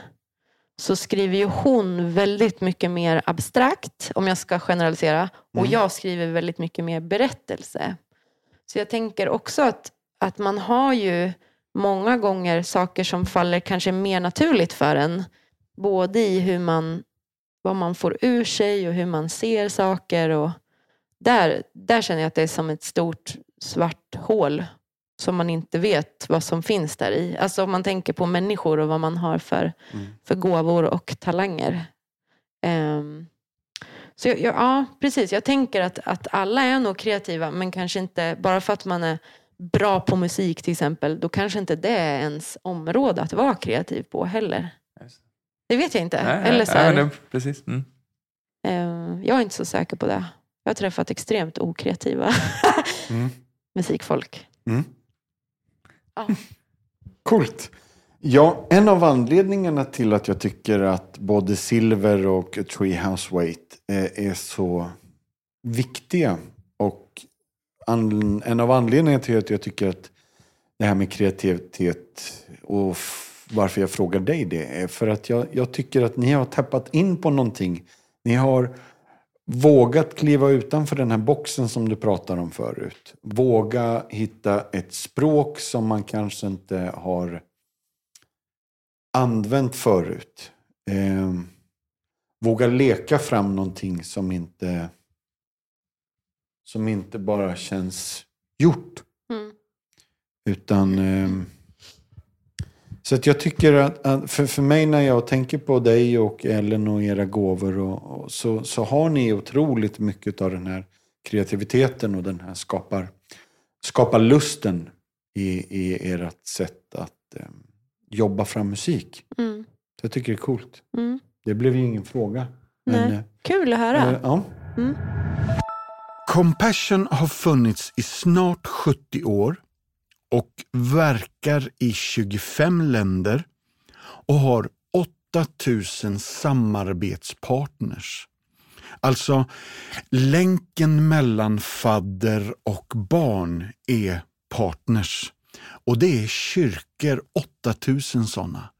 Så skriver ju hon väldigt mycket mer abstrakt, om jag ska generalisera. Och Mm. jag skriver väldigt mycket mer berättelse. Så jag tänker också att, att man har ju många gånger saker som faller kanske mer naturligt för en. Både i hur man, vad man får ur sig och hur man ser saker. Och där, där känner jag att det är som ett stort svart hål som man inte vet vad som finns där i. Alltså om man tänker på människor och vad man har för, Mm. för gåvor och talanger. Ehm, så jag, jag, ja, precis. Jag tänker att, att alla är nog kreativa, men kanske inte bara för att man är bra på musik till exempel, då kanske inte det är ens område att vara kreativ på heller. Det vet jag inte. Nej, Eller så här, nej, precis. Mm. eh, jag är inte så säker på det. Jag har träffat extremt okreativa Mm. musikfolk. Mm. Ja. Coolt. Ja, en av anledningarna till att jag tycker att både Silver och Treehouse Wait eh, är så viktiga och en av anledningarna till att jag tycker att det här med kreativitet och varför jag frågar dig det är för att jag, jag tycker att ni har tappat in på någonting. Ni har vågat kliva utanför den här boxen som du pratade om förut. Våga hitta ett språk som man kanske inte har använt förut. Eh, våga leka fram någonting som inte, som inte bara känns gjort. Mm. Utan... Eh, så att jag tycker att, att, för, för mig när jag tänker på dig och Ellen och era gåvor och, och så, så har ni otroligt mycket av den här kreativiteten och den här skapar, skapar lusten i, i ert sätt att eh, jobba fram musik. Mm. Så jag tycker det är coolt. Mm. Det blev ju ingen fråga. Nej. eh, Kul att höra. eh, ja. Mm. Compassion har funnits i snart 70 år och verkar i 25 länder och har 8000 samarbetspartners. Alltså, länken mellan fadder och barn är partners. Och det är kyrkor, 8000 sådana.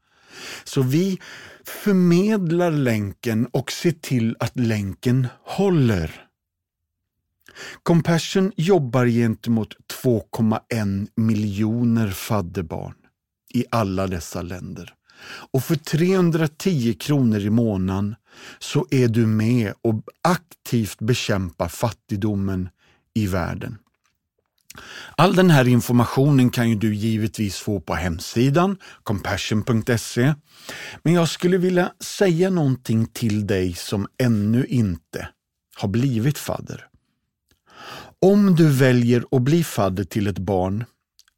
Så vi förmedlar länken och ser till att länken håller. Compassion jobbar gentemot 2,1 miljoner fadderbarn i alla dessa länder. Och för 310 kronor i månaden så är du med och aktivt bekämpar fattigdomen i världen. All den här informationen kan ju du givetvis få på hemsidan compassion.se. Men jag skulle vilja säga någonting till dig som ännu inte har blivit fadder. Om du väljer att bli fadder till ett barn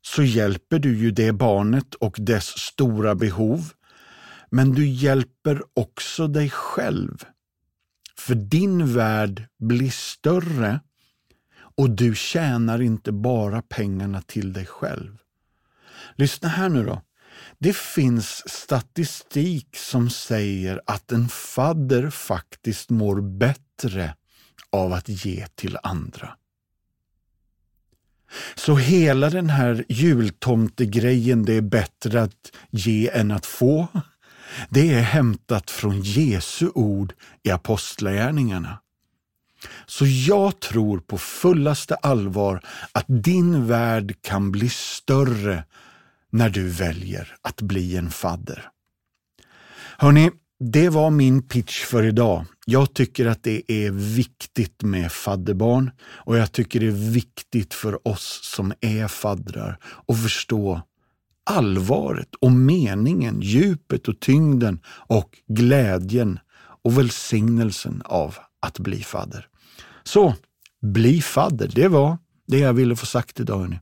så hjälper du ju det barnet och dess stora behov. Men du hjälper också dig själv. För din värld blir större och du tjänar inte bara pengarna till dig själv. Lyssna här nu då. Det finns statistik som säger att en fadder faktiskt mår bättre av att ge till andra. Så hela den här jultomtegrejen, det är bättre att ge än att få, det är hämtat från Jesu ord i Apostlagärningarna. Så jag tror på fullaste allvar att din värld kan bli större när du väljer att bli en fadder. Hörni, det var min pitch för idag. Jag tycker att det är viktigt med fadderbarn och jag tycker det är viktigt för oss som är faddrar att förstå allvaret och meningen, djupet och tyngden och glädjen och välsignelsen av att bli fadder. Så, bli fadder, det var det jag ville få sagt idag. Hörni.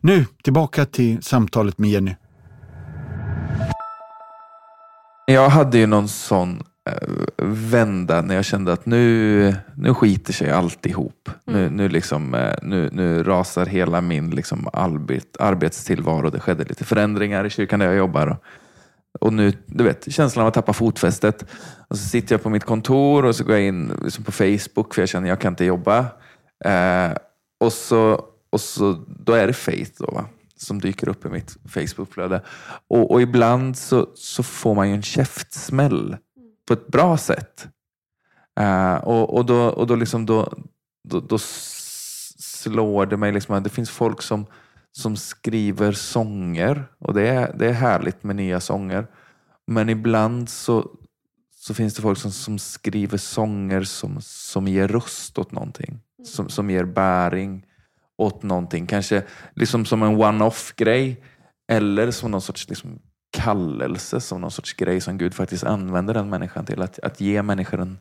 Nu tillbaka till samtalet med Jenny. Jag hade ju någon sån eh, vända när jag kände att nu, nu skiter sig alltihop. Nu, Mm. nu, liksom, eh, nu, nu rasar hela min liksom, arbet, arbetstillvaro. Det skedde lite förändringar i kyrkan där jag jobbar. Och, och nu, du vet, känslan av att tappa fotfästet. Och så sitter jag på mitt kontor och så går jag in liksom på Facebook för jag känner att jag kan inte jobba. Eh, och, så, och så, då är det Faith då, va? Som dyker upp i mitt Facebookflöde. Och, och ibland så, så får man ju en käftsmäll på ett bra sätt. Eh, och, och då, och då, liksom då, då, då slår det mig liksom att det finns folk som, som skriver sånger och det är, det är härligt med nya sånger. Men ibland så, så finns det folk som, som skriver sånger som, som ger röst åt någonting. Som, som ger bäring åt någonting. Kanske liksom som en one-off grej. Eller som någon sorts liksom kallelse, som någon sorts grej som Gud faktiskt använder den människan till. Att, att ge människor en,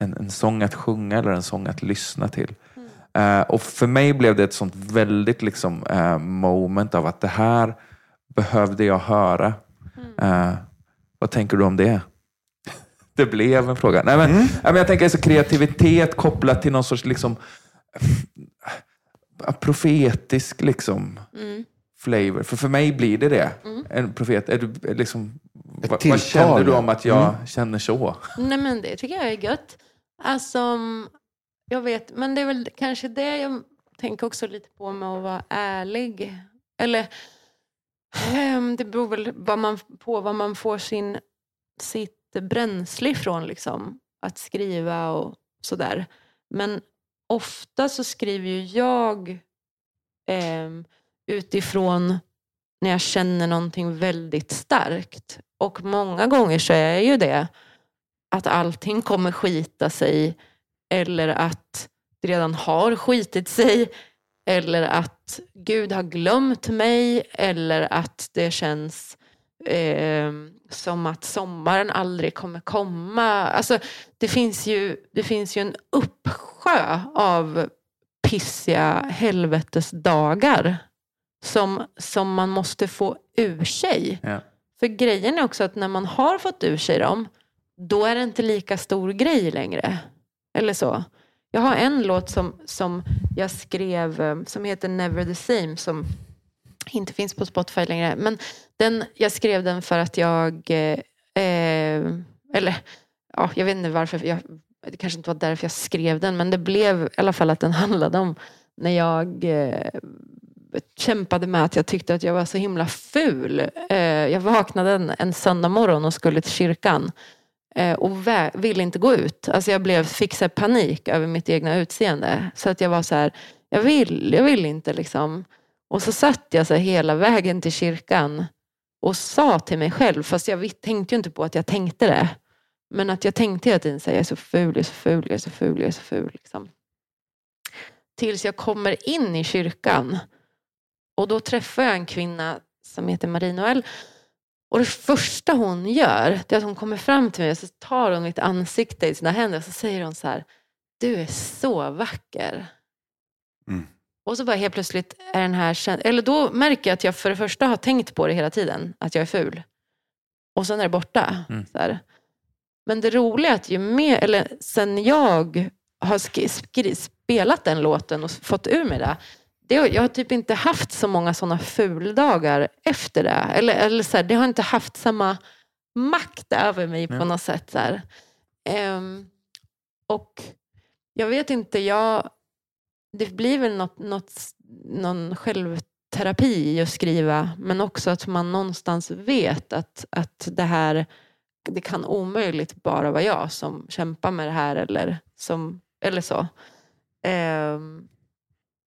en, en sång att sjunga eller en sång att lyssna till. Eh, och för mig blev det ett sånt väldigt liksom, eh, moment av att det här behövde jag höra. Eh, vad tänker du om det? Det blev en fråga. Nej, men, Mm. nej, men jag tänker alltså kreativitet kopplat till någon sorts liksom, profetisk liksom, Mm. flavor. För för mig blir det det. Mm. En profet. Är du, liksom, vad, vad känner du om att jag Mm. känner så? Nej men det tycker jag är gött. Alltså, jag vet, men det är väl kanske det jag tänker också lite på med att vara ärlig. Eller, ehm, det beror väl vad man, på vad man får sin, sitt bränsle ifrån, liksom. Att skriva och sådär. Men ofta så skriver ju jag eh, utifrån när jag känner någonting väldigt starkt. Och många gånger så är ju det att allting kommer skita sig eller att det redan har skitit sig eller att Gud har glömt mig eller att det känns eh, som att sommaren aldrig kommer komma. Alltså, det, finns ju, det finns ju en uppsjö av pissiga helvetesdagar som, som man måste få ur sig. Ja. För grejen är också att när man har fått ur sig dem, då är det inte lika stor grej längre. Eller så. Jag har en låt som, som jag skrev eh, som heter Never the same som inte finns på Spotify längre. Men den, jag skrev den för att jag, eh, eh, eller ja, jag vet inte varför, jag, det kanske inte var därför jag skrev den, men det blev i alla fall att den handlade om när jag eh, kämpade med att jag tyckte att jag var så himla ful. Eh, jag vaknade en, en söndag morgon och skulle till kyrkan eh, och vä- ville inte gå ut. Alltså jag blev, fick så panik över mitt egna utseende. Så att jag var så här, jag vill, jag vill inte liksom. Och så satt jag så hela vägen till kyrkan och sa till mig själv, fast jag tänkte ju inte på att jag tänkte det. Men att jag tänkte hela tiden här, jag är så ful, jag är så ful, jag är så ful, jag är så ful. Liksom. Tills jag kommer in i kyrkan och då träffar jag en kvinna som heter Marie Noel. Och det första hon gör, det är att hon kommer fram till mig och så tar hon mitt ansikte i sina händer och så säger hon så här, du är så vacker. Mm. Och så bara helt plötsligt är den här eller då märker jag att jag för det första har tänkt på det hela tiden, att jag är ful. Och sen är det borta. Mm. Så här. Men det roliga är att ju mer, eller sen jag har skri- spelat den låten och fått ur mig det, det jag har typ inte haft så många sådana fuldagar efter det. Eller, eller så här, det har inte haft samma makt över mig på Ja. något sätt. Så. Ehm, och jag vet inte, jag, det blir väl något, något, någon självterapi i att skriva, men också att man någonstans vet att, att det här det kan omöjligt bara vara jag som kämpar med det här eller, som, eller så. Ehm,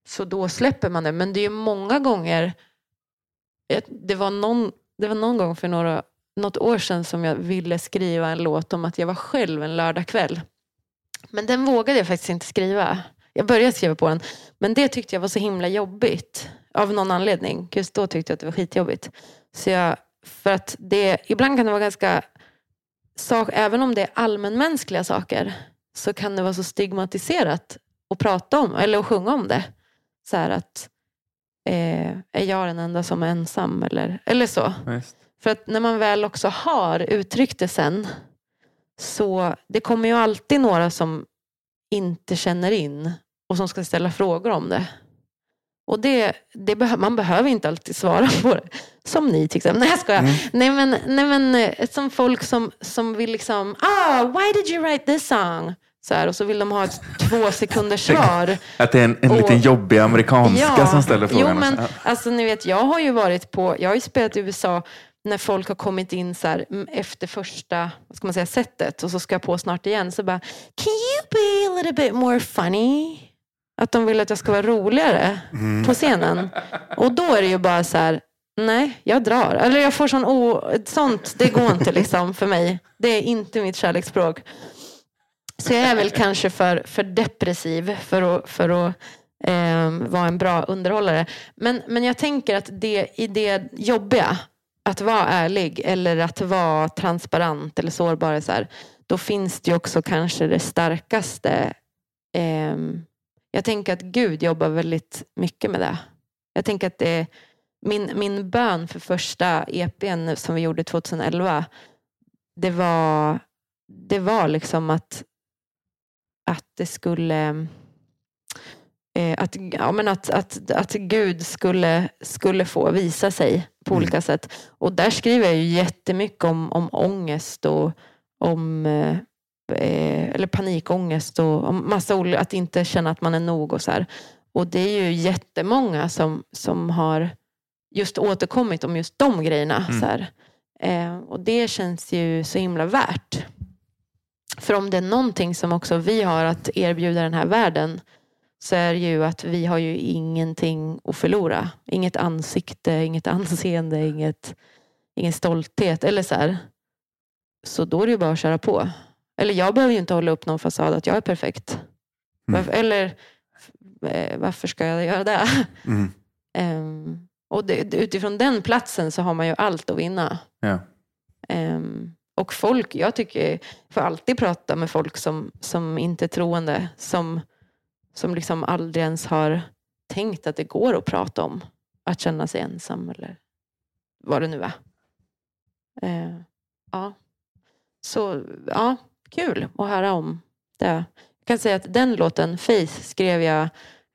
så då släpper man det. Men det är ju många gånger, det var någon, det var någon gång för några, något år sedan som jag ville skriva en låt om att jag var själv en lördagkväll. Men den vågade jag faktiskt inte skriva. Jag började skriva på den, men det tyckte jag var så himla jobbigt. Av någon anledning. Just då tyckte jag att det var skitjobbigt. Så jag, för att det, ibland kan det vara ganska, sak, även om det är allmänmänskliga saker, så kan det vara så stigmatiserat att prata om, eller att sjunga om det. Så här att, eh, är jag den enda som är ensam? Eller, eller så. Visst. För att när man väl också har uttryckt det sen, så det kommer ju alltid några som inte känner in och som ska ställa frågor om det. Och det, det behö- man behöver inte alltid svara på det. Som ni till exempel. Nej jag skojar. Mm. Nej, men, nej men eh, som folk som, som vill liksom, ah, why did you write this song? Så här, och så vill de ha ett två sekunders svar. Att det är en, en Och- liten jobbig amerikanska som ställer frågan. Jo, men Ja. alltså ni vet, jag har ju varit på, jag har ju spelat i USA när folk har kommit in så här, mm, efter första, vad ska man säga, sättet och så ska jag på snart igen så bara, can you be a little bit more funny? Att de vill att jag ska vara roligare på scenen. Och då är det ju bara så här, nej, jag drar. Eller jag får sån o... Sånt, det går inte liksom för mig. Det är inte mitt kärleksspråk. Så jag är väl kanske för, för depressiv för att, för att eh, vara en bra underhållare. Men, men jag tänker att det, i det jobbiga, att vara ärlig eller att vara transparent eller sårbar, så här, då finns det ju också kanske det starkaste. Eh, jag tänker att Gud jobbar väldigt mycket med det. Jag tänker att det är min, min bön för första EPn som vi gjorde 2011, det var, det var liksom att, att det skulle eh, att, ja, men att, att, att Gud skulle, skulle få visa sig på Mm. olika sätt. Och där skriver jag ju jättemycket om, om ångest och om eh, eh, eller panikångest och om massa olika, att inte känna att man är nog och så här. Och det är ju jättemånga som, som har just återkommit om just de grejerna. Mm. Så här. Eh, och det känns ju så himla värt. För om det är någonting som också vi har att erbjuda den här världen så är det ju att vi har ju ingenting att förlora. Inget ansikte, inget anseende, inget, ingen stolthet. Eller så här. Så då är det ju bara att köra på. Eller jag behöver ju inte hålla upp någon fasad att jag är perfekt. Mm. Varför, eller eh, varför ska jag göra det? Mm. Ehm, och det, utifrån den platsen så har man ju allt att vinna. Ja. Ehm, och folk, jag tycker, får alltid prata med folk som, som inte är troende. Som, som liksom aldrig ens har tänkt att det går att prata om. Att känna sig ensam eller vad det nu är. Eh, ja. Så ja, kul att höra om det. Jag kan säga att den låten, Face, skrev jag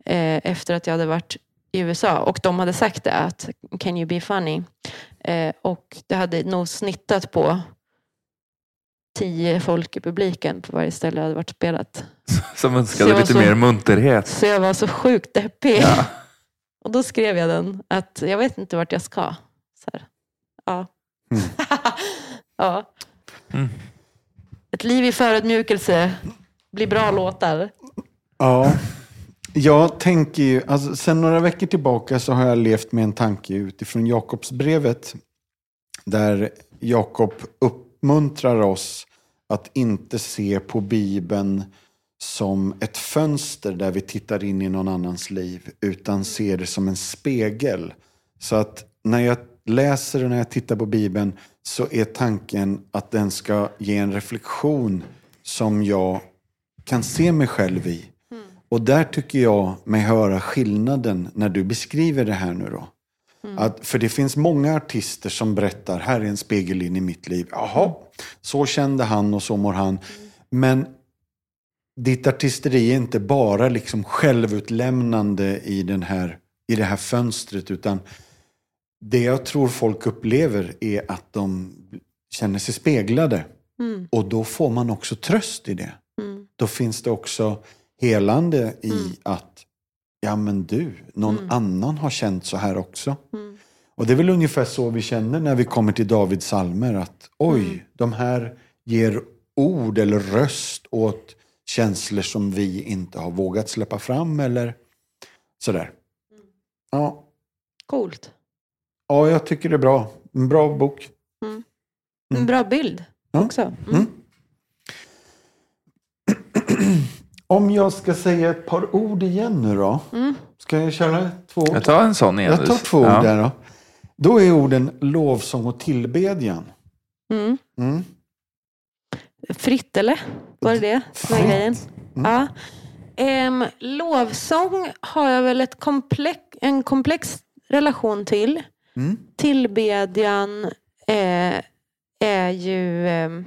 eh, efter att jag hade varit i USA och de hade sagt det att Can you be funny? Eh, och det hade nog snittat på tio folk i publiken på varje ställe jag hade varit spelat. Som Så önskade lite så- mer munterhet. Så jag var så sjukt deppig. Ja. Och då skrev jag den att jag vet inte vart jag ska. Så här. Ja. Mm. ja. Mm. Ett liv i förödmjukelse blir bra låtar. Ja, jag tänker ju, alltså, sen några veckor tillbaka så har jag levt med en tanke utifrån Jakobsbrevet. Där Jakob uppmuntrar oss att inte se på Bibeln som ett fönster där vi tittar in i någon annans liv. Utan ser det som en spegel. Så att när jag läser och när jag tittar på Bibeln så är tanken att den ska ge en reflektion som jag kan se mig själv i. Och där tycker jag mig höra skillnaden när du beskriver det här nu då. Att, för det finns många artister som berättar, här är en spegel in i mitt liv. Jaha, så kände han och så mår han. Men ditt artisteri är inte bara liksom självutlämnande i, den här, i det här fönstret. Utan det jag tror folk upplever är att de känner sig speglade. Mm. Och då får man också tröst i det Mm. då finns det också helande i Mm. att ja men du, någon Mm. annan har känt så här också. Mm. Och det är väl ungefär så vi känner när vi kommer till Davids salmer att oj, Mm. de här ger ord eller röst åt känslor som vi inte har vågat släppa fram eller sådär. Ja, Coolt. ja jag tycker det är bra. En bra bok. En Mm. bra bild Ja. också. Mm. Om jag ska säga ett par ord igen nu då. Mm. Ska jag köra två ord? Jag tar en sån igen. Jag tar två Ja. ord där då. Då är orden lovsång och tillbedjan. Mm. Mm. Fritt eller? Var det det som var Fritt. grejen? Mm. Ja. Ehm, lovsång har jag väl ett komplex, en komplex relation till. Mm. Tillbedjan eh, är ju... ehm,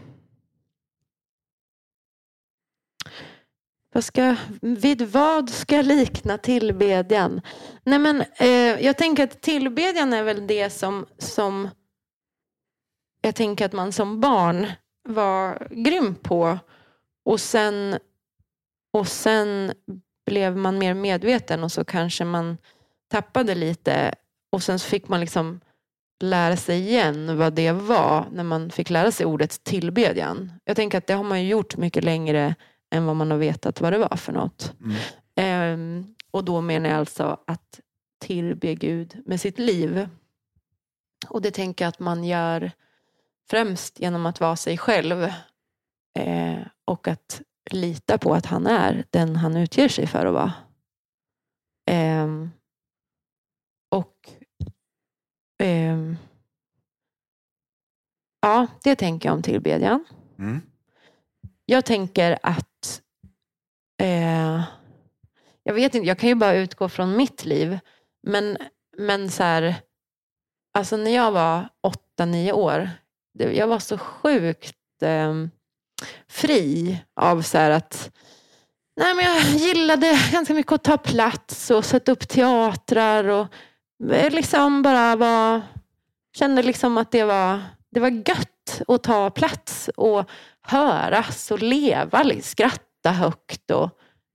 vad ska, vid vad ska likna tillbedjan? Nej men, eh, jag tänker att tillbedjan är väl det som, som jag tänker att man som barn var grym på. Och sen, och sen blev man mer medveten och så kanske man tappade lite. Och sen fick man liksom lära sig igen vad det var när man fick lära sig ordet tillbedjan. Jag tänker att det har man ju gjort mycket längre än vad man har vetat vad det var för något. Mm. Ehm, och då menar jag alltså att tillbe Gud med sitt liv. Och det tänker jag att man gör främst genom att vara sig själv. Eh, och att lita på att han är den han utger sig för att vara. Ehm, och ehm, ja, det tänker jag om tillbedjan. Mm. Jag tänker att eh, jag vet inte, jag kan ju bara utgå från mitt liv. Men, men så här, alltså när jag var åtta, nio år, det, jag var så sjukt eh, fri av så här att nej, men jag gillade ganska mycket att ta plats och sätta upp teatrar och eh, liksom bara var, kände liksom att det var, det var gött att ta plats och höras och leva, liksom, skratta skratta högt och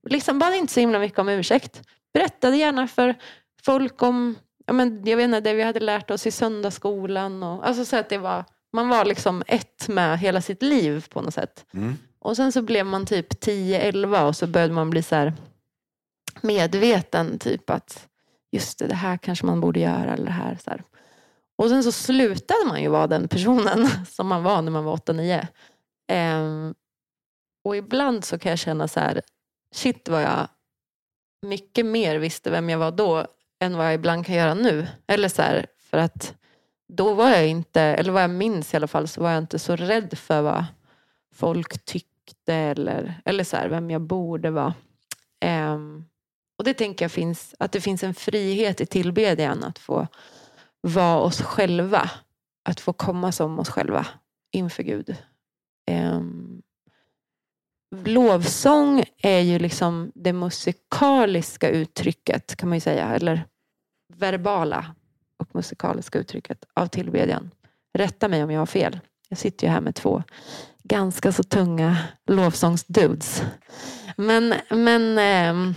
liksom bad inte så himla mycket om ursäkt. Berättade gärna för folk om ja, men jag vet inte, det vi hade lärt oss i söndagsskolan. Och, alltså så att det var, man var liksom ett med hela sitt liv på något sätt. Mm. Och sen så blev man typ 10-11 och så började man bli så medveten. Typ att just det, det här kanske man borde göra. Eller det här, så här. Och sen så slutade man ju vara den personen som man var när man var 8-9. Ehm, och ibland så kan jag känna så här, shit vad jag mycket mer visste vem jag var då än vad jag ibland kan göra nu. Eller så här, för att då var jag inte, eller vad jag minns i alla fall, så var jag inte så rädd för vad folk tyckte eller, eller så här, vem jag borde vara. Um, och det tänker jag finns, att det finns en frihet i tillbedjan att få vara oss själva. Att få komma som oss själva inför Gud. Um, lovsång är ju liksom det musikaliska uttrycket kan man ju säga. Eller verbala och musikaliska uttrycket av tillbedjan. Rätta mig om jag har fel. Jag sitter ju här med två ganska så tunga lovsångsdudes. Men, men... Ähm,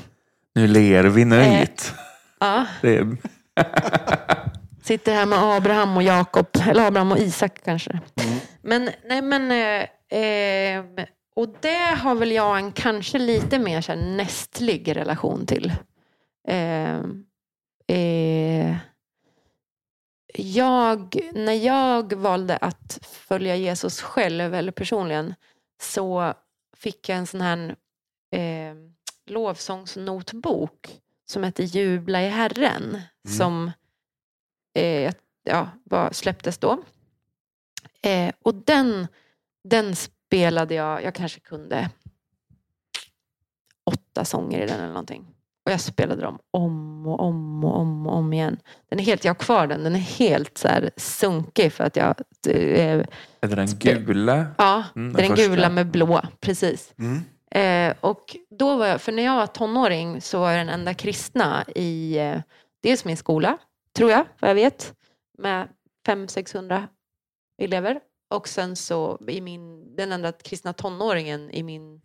nu ler vi nöjt. Äh, ja. Det... sitter här med Abraham och Jakob, eller Abraham och Isak kanske. Mm. Men, nej men... Eh, eh, och det har väl jag en kanske lite mer så här, nästlig relation till. Eh, eh, jag, när jag valde att följa Jesus själv, eller personligen, så fick jag en sån här eh, lovsångsnotbok som heter Jubla i Herren. Mm. Som eh, ja, var, släpptes då. Eh, och den, den spelade jag, jag kanske kunde åtta sånger i den eller någonting. Och jag spelade dem om och om och om och om igen. Den är helt, jag har kvar den, den är helt så här sunkig för att jag... Eh, är det den gula? Ja, mm, den, den gula med blå, precis. Mm. Eh, och då var jag, för när jag var tonåring så var jag den enda kristna i eh, dels min skola, tror jag, vad jag vet, med 500-600 elever. Och sen så i min, den enda kristna tonåringen i min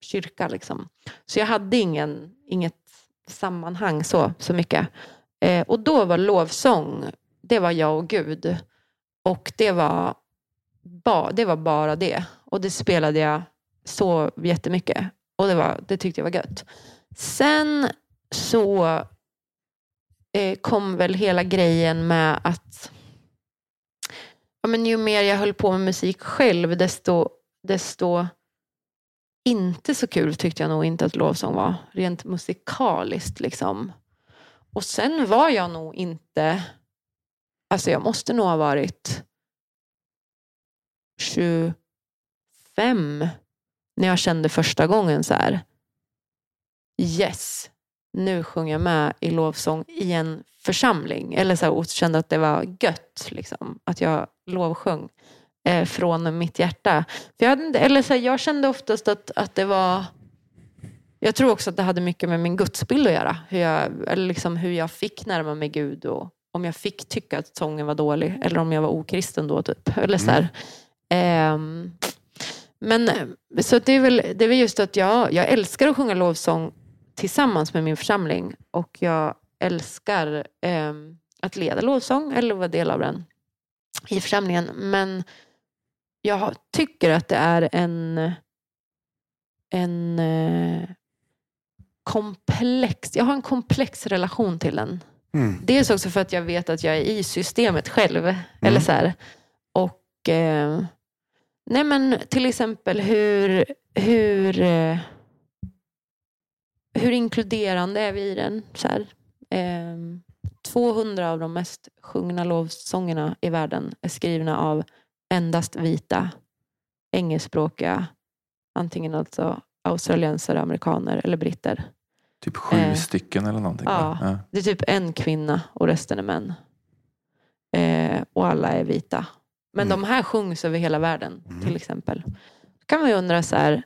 kyrka. Liksom. Så jag hade ingen, inget sammanhang så, så mycket. Eh, och då var lovsång, det var jag och Gud. Och det var, ba, det var bara det. Och det spelade jag så jättemycket. Och det, var, det tyckte jag var gött. Sen så eh, kom väl hela grejen med att ja, men ju mer jag höll på med musik själv, desto, desto inte så kul tyckte jag nog inte att lovsång var. Rent musikaliskt liksom. Och sen var jag nog inte... Alltså jag måste nog ha varit 25 när jag kände första gången så här. Yes, nu sjunger jag med i lovsång i en församling. Eller så här, och kände att det var gött. Liksom, att jag lovsjöng eh, från mitt hjärta. För jag, hade, eller så här, jag kände oftast att, att det var... Jag tror också att det hade mycket med min gudsbild att göra. Hur jag, eller liksom hur jag fick närma mig Gud och om jag fick tycka att sången var dålig eller om jag var okristen då. Typ. Eller så här. Mm. Eh, men så det är, väl, det är väl just att jag, jag älskar att sjunga lovsång tillsammans med min församling och jag älskar eh, att leda lovsång eller vara del av den i församlingen. Men jag tycker att det är en, en eh, komplex, jag har en komplex relation till den. Mm. Dels också för att jag vet att jag är i systemet själv. Mm. Eller så här. Och eh, nej men till exempel hur, hur, eh, hur inkluderande är vi i den? Så här. Eh, 200 av de mest sjungna lovsångerna i världen är skrivna av endast vita engelskspråkiga, antingen alltså australiensare, amerikaner eller britter. Typ sju eh, stycken eller någonting? Ja, ja, det är typ en kvinna och resten är män. Eh, och alla är vita. Men mm. de här sjungs över hela världen mm. till exempel. Då kan man ju undra så här,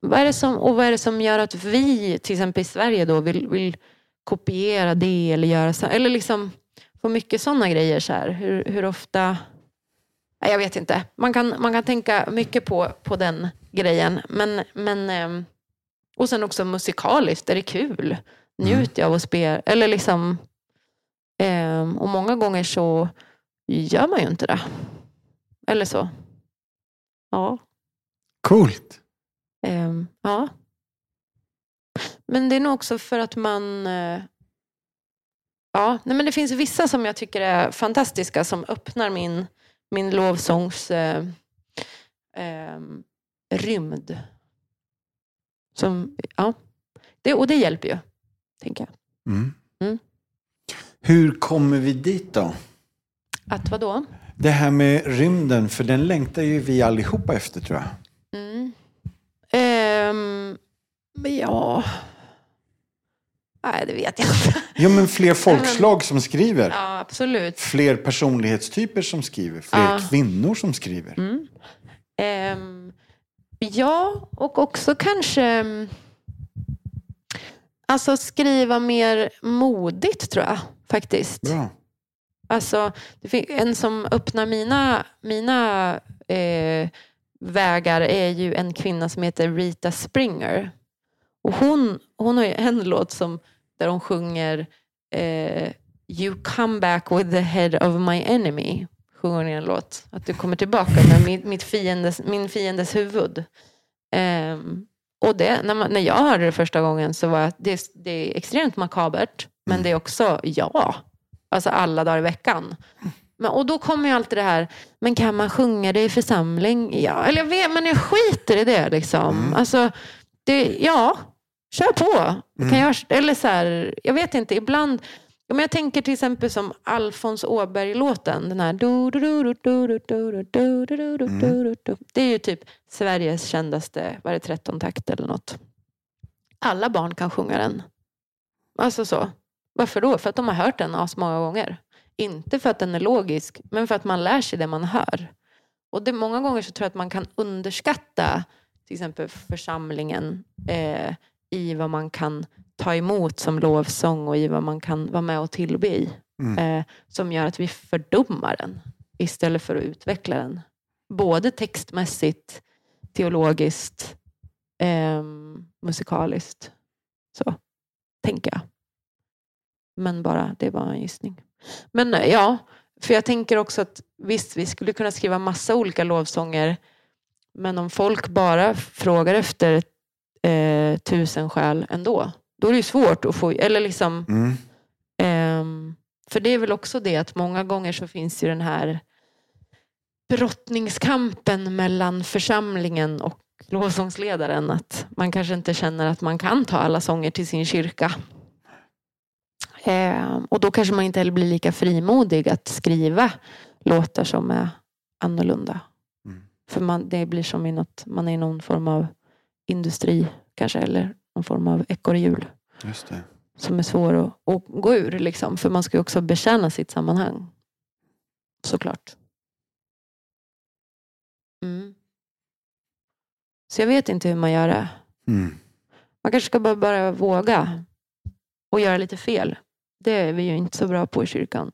vad är det som, och vad är det som gör att vi till exempel i Sverige då vill, vill kopiera det eller göra så, eller liksom få mycket sådana grejer. Så här. Hur, hur ofta jag vet inte. Man kan, man kan tänka mycket på, på den grejen. Men, men, ehm, och sen också musikaliskt, är det kul? Njuter jag av att spela? Eller liksom, ehm, och många gånger så gör man ju inte det. Eller så. Ja. Coolt. Ehm, ja. Men det är nog också för att man... eh, ja, nej men det finns vissa som jag tycker är fantastiska som öppnar min, min lovsångs eh, ehm, rymd. Som, ja. det, och det hjälper ju, tänker jag. Mm. Mm. Hur kommer vi dit då? Att vadå? Det här med rymden, för den längtar ju vi allihopa efter tror jag. Mm. Men ja... Nej, det vet jag inte. Jo, men fler folkslag som skriver. Ja, absolut. Fler personlighetstyper som skriver. Fler Ja. kvinnor som skriver. Mm. Ehm, ja, och också kanske mm, alltså skriva mer modigt tror jag faktiskt. Bra. Alltså, en som öppnar mina, mina eh, vägar är ju en kvinna som heter Rita Springer. Och hon, hon har ju en låt som, där hon sjunger eh, You come back with the head of my enemy. Sjunger hon i en låt. Att du kommer tillbaka med mitt, mitt fiendes, min fiendes huvud. Ehm, och det, när, man, när jag hörde det första gången så var det, det är extremt makabert. Men det är också ja. Alltså alla dagar i veckan. Men, och då kommer ju alltid det här, men kan man sjunga det i församling? Ja, eller jag vet, men jag skiter i det liksom. Alltså, det, ja, kör på. Mm. Kan jag, eller så här, jag vet inte, ibland... Om jag tänker till exempel som Alfons Åberg-låten. Den här... Mm. Det är ju typ Sveriges kändaste, var det 13 takt eller något. Alla barn kan sjunga den. Alltså så. Varför då? För att de har hört den många gånger. Inte för att den är logisk, men för att man lär sig det man hör. Och det, många gånger så tror jag att man kan underskatta till exempel församlingen eh, i vad man kan ta emot som lovsång och i vad man kan vara med och tillbe i. Eh, som gör att vi fördummar den istället för att utveckla den. Både textmässigt, teologiskt, eh, musikaliskt. Så tänker jag. Men bara, det bara en gissning. Men eh, ja, för jag tänker också att visst, vi skulle kunna skriva massa olika lovsånger. Men om folk bara frågar efter eh, tusen skäl ändå, då är det ju svårt att få, eller liksom, Mm. ehm, för det är väl också det att många gånger så finns ju den här brottningskampen mellan församlingen och lovsångsledaren. Att man kanske inte känner att man kan ta alla sånger till sin kyrka. Ehm, och då kanske man inte heller blir lika frimodig att skriva låtar som är annorlunda. För man, det blir som i något, man är i någon form av industri kanske, eller någon form av ekorrhjul Just det. som är svår att, att gå ur. Liksom. För man ska ju också betjäna sitt sammanhang. Såklart. Mm. Så jag vet inte hur man gör det. Mm. Man kanske ska bara, bara våga och göra lite fel. Det är vi ju inte så bra på i kyrkan.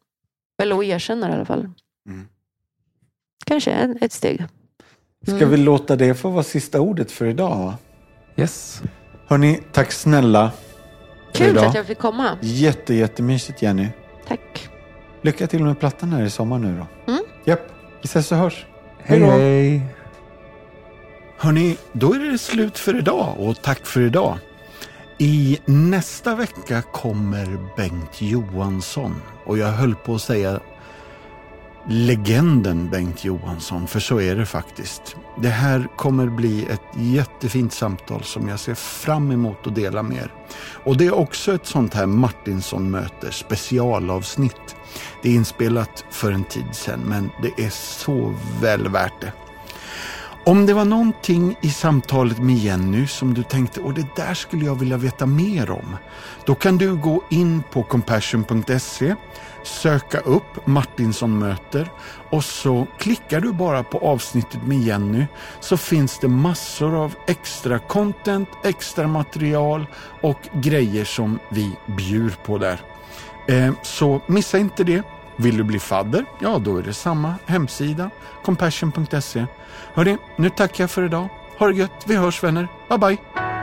Eller att erkänna det i alla fall. Mm. Kanske ett steg. Ska Mm. vi låta det få vara sista ordet för idag? Va? Yes. Hörni, tack snälla Kul idag. att jag fick komma. Jätte, jättemysigt Jenny. Tack. Lycka till med plattan här i sommar nu då. Mm. Japp, vi ses och hörs. Hej då. hej. Hörni, då är det slut för idag och tack för idag. I nästa vecka kommer Bengt Johansson och jag höll på att säga legenden Bengt Johansson, för så är det faktiskt. Det här kommer bli ett jättefint samtal som jag ser fram emot att dela med er. Och det är också ett sånt här Martinsson-möte, specialavsnitt. Det är inspelat för en tid sedan, men det är så väl värt det. Om det var någonting i samtalet med Jenny som du tänkte, och det där skulle jag vilja veta mer om. Då kan du gå in på compassion.se, söka upp Martinsson möter och så klickar du bara på avsnittet med Jenny så finns det massor av extra content, extra material och grejer som vi bjuder på där. Eh, så missa inte det. Vill du bli fadder? Ja, då är det samma hemsida, compassion.se. Hörni, nu tackar jag för idag. Ha det gött. Vi hörs vänner. Bye bye.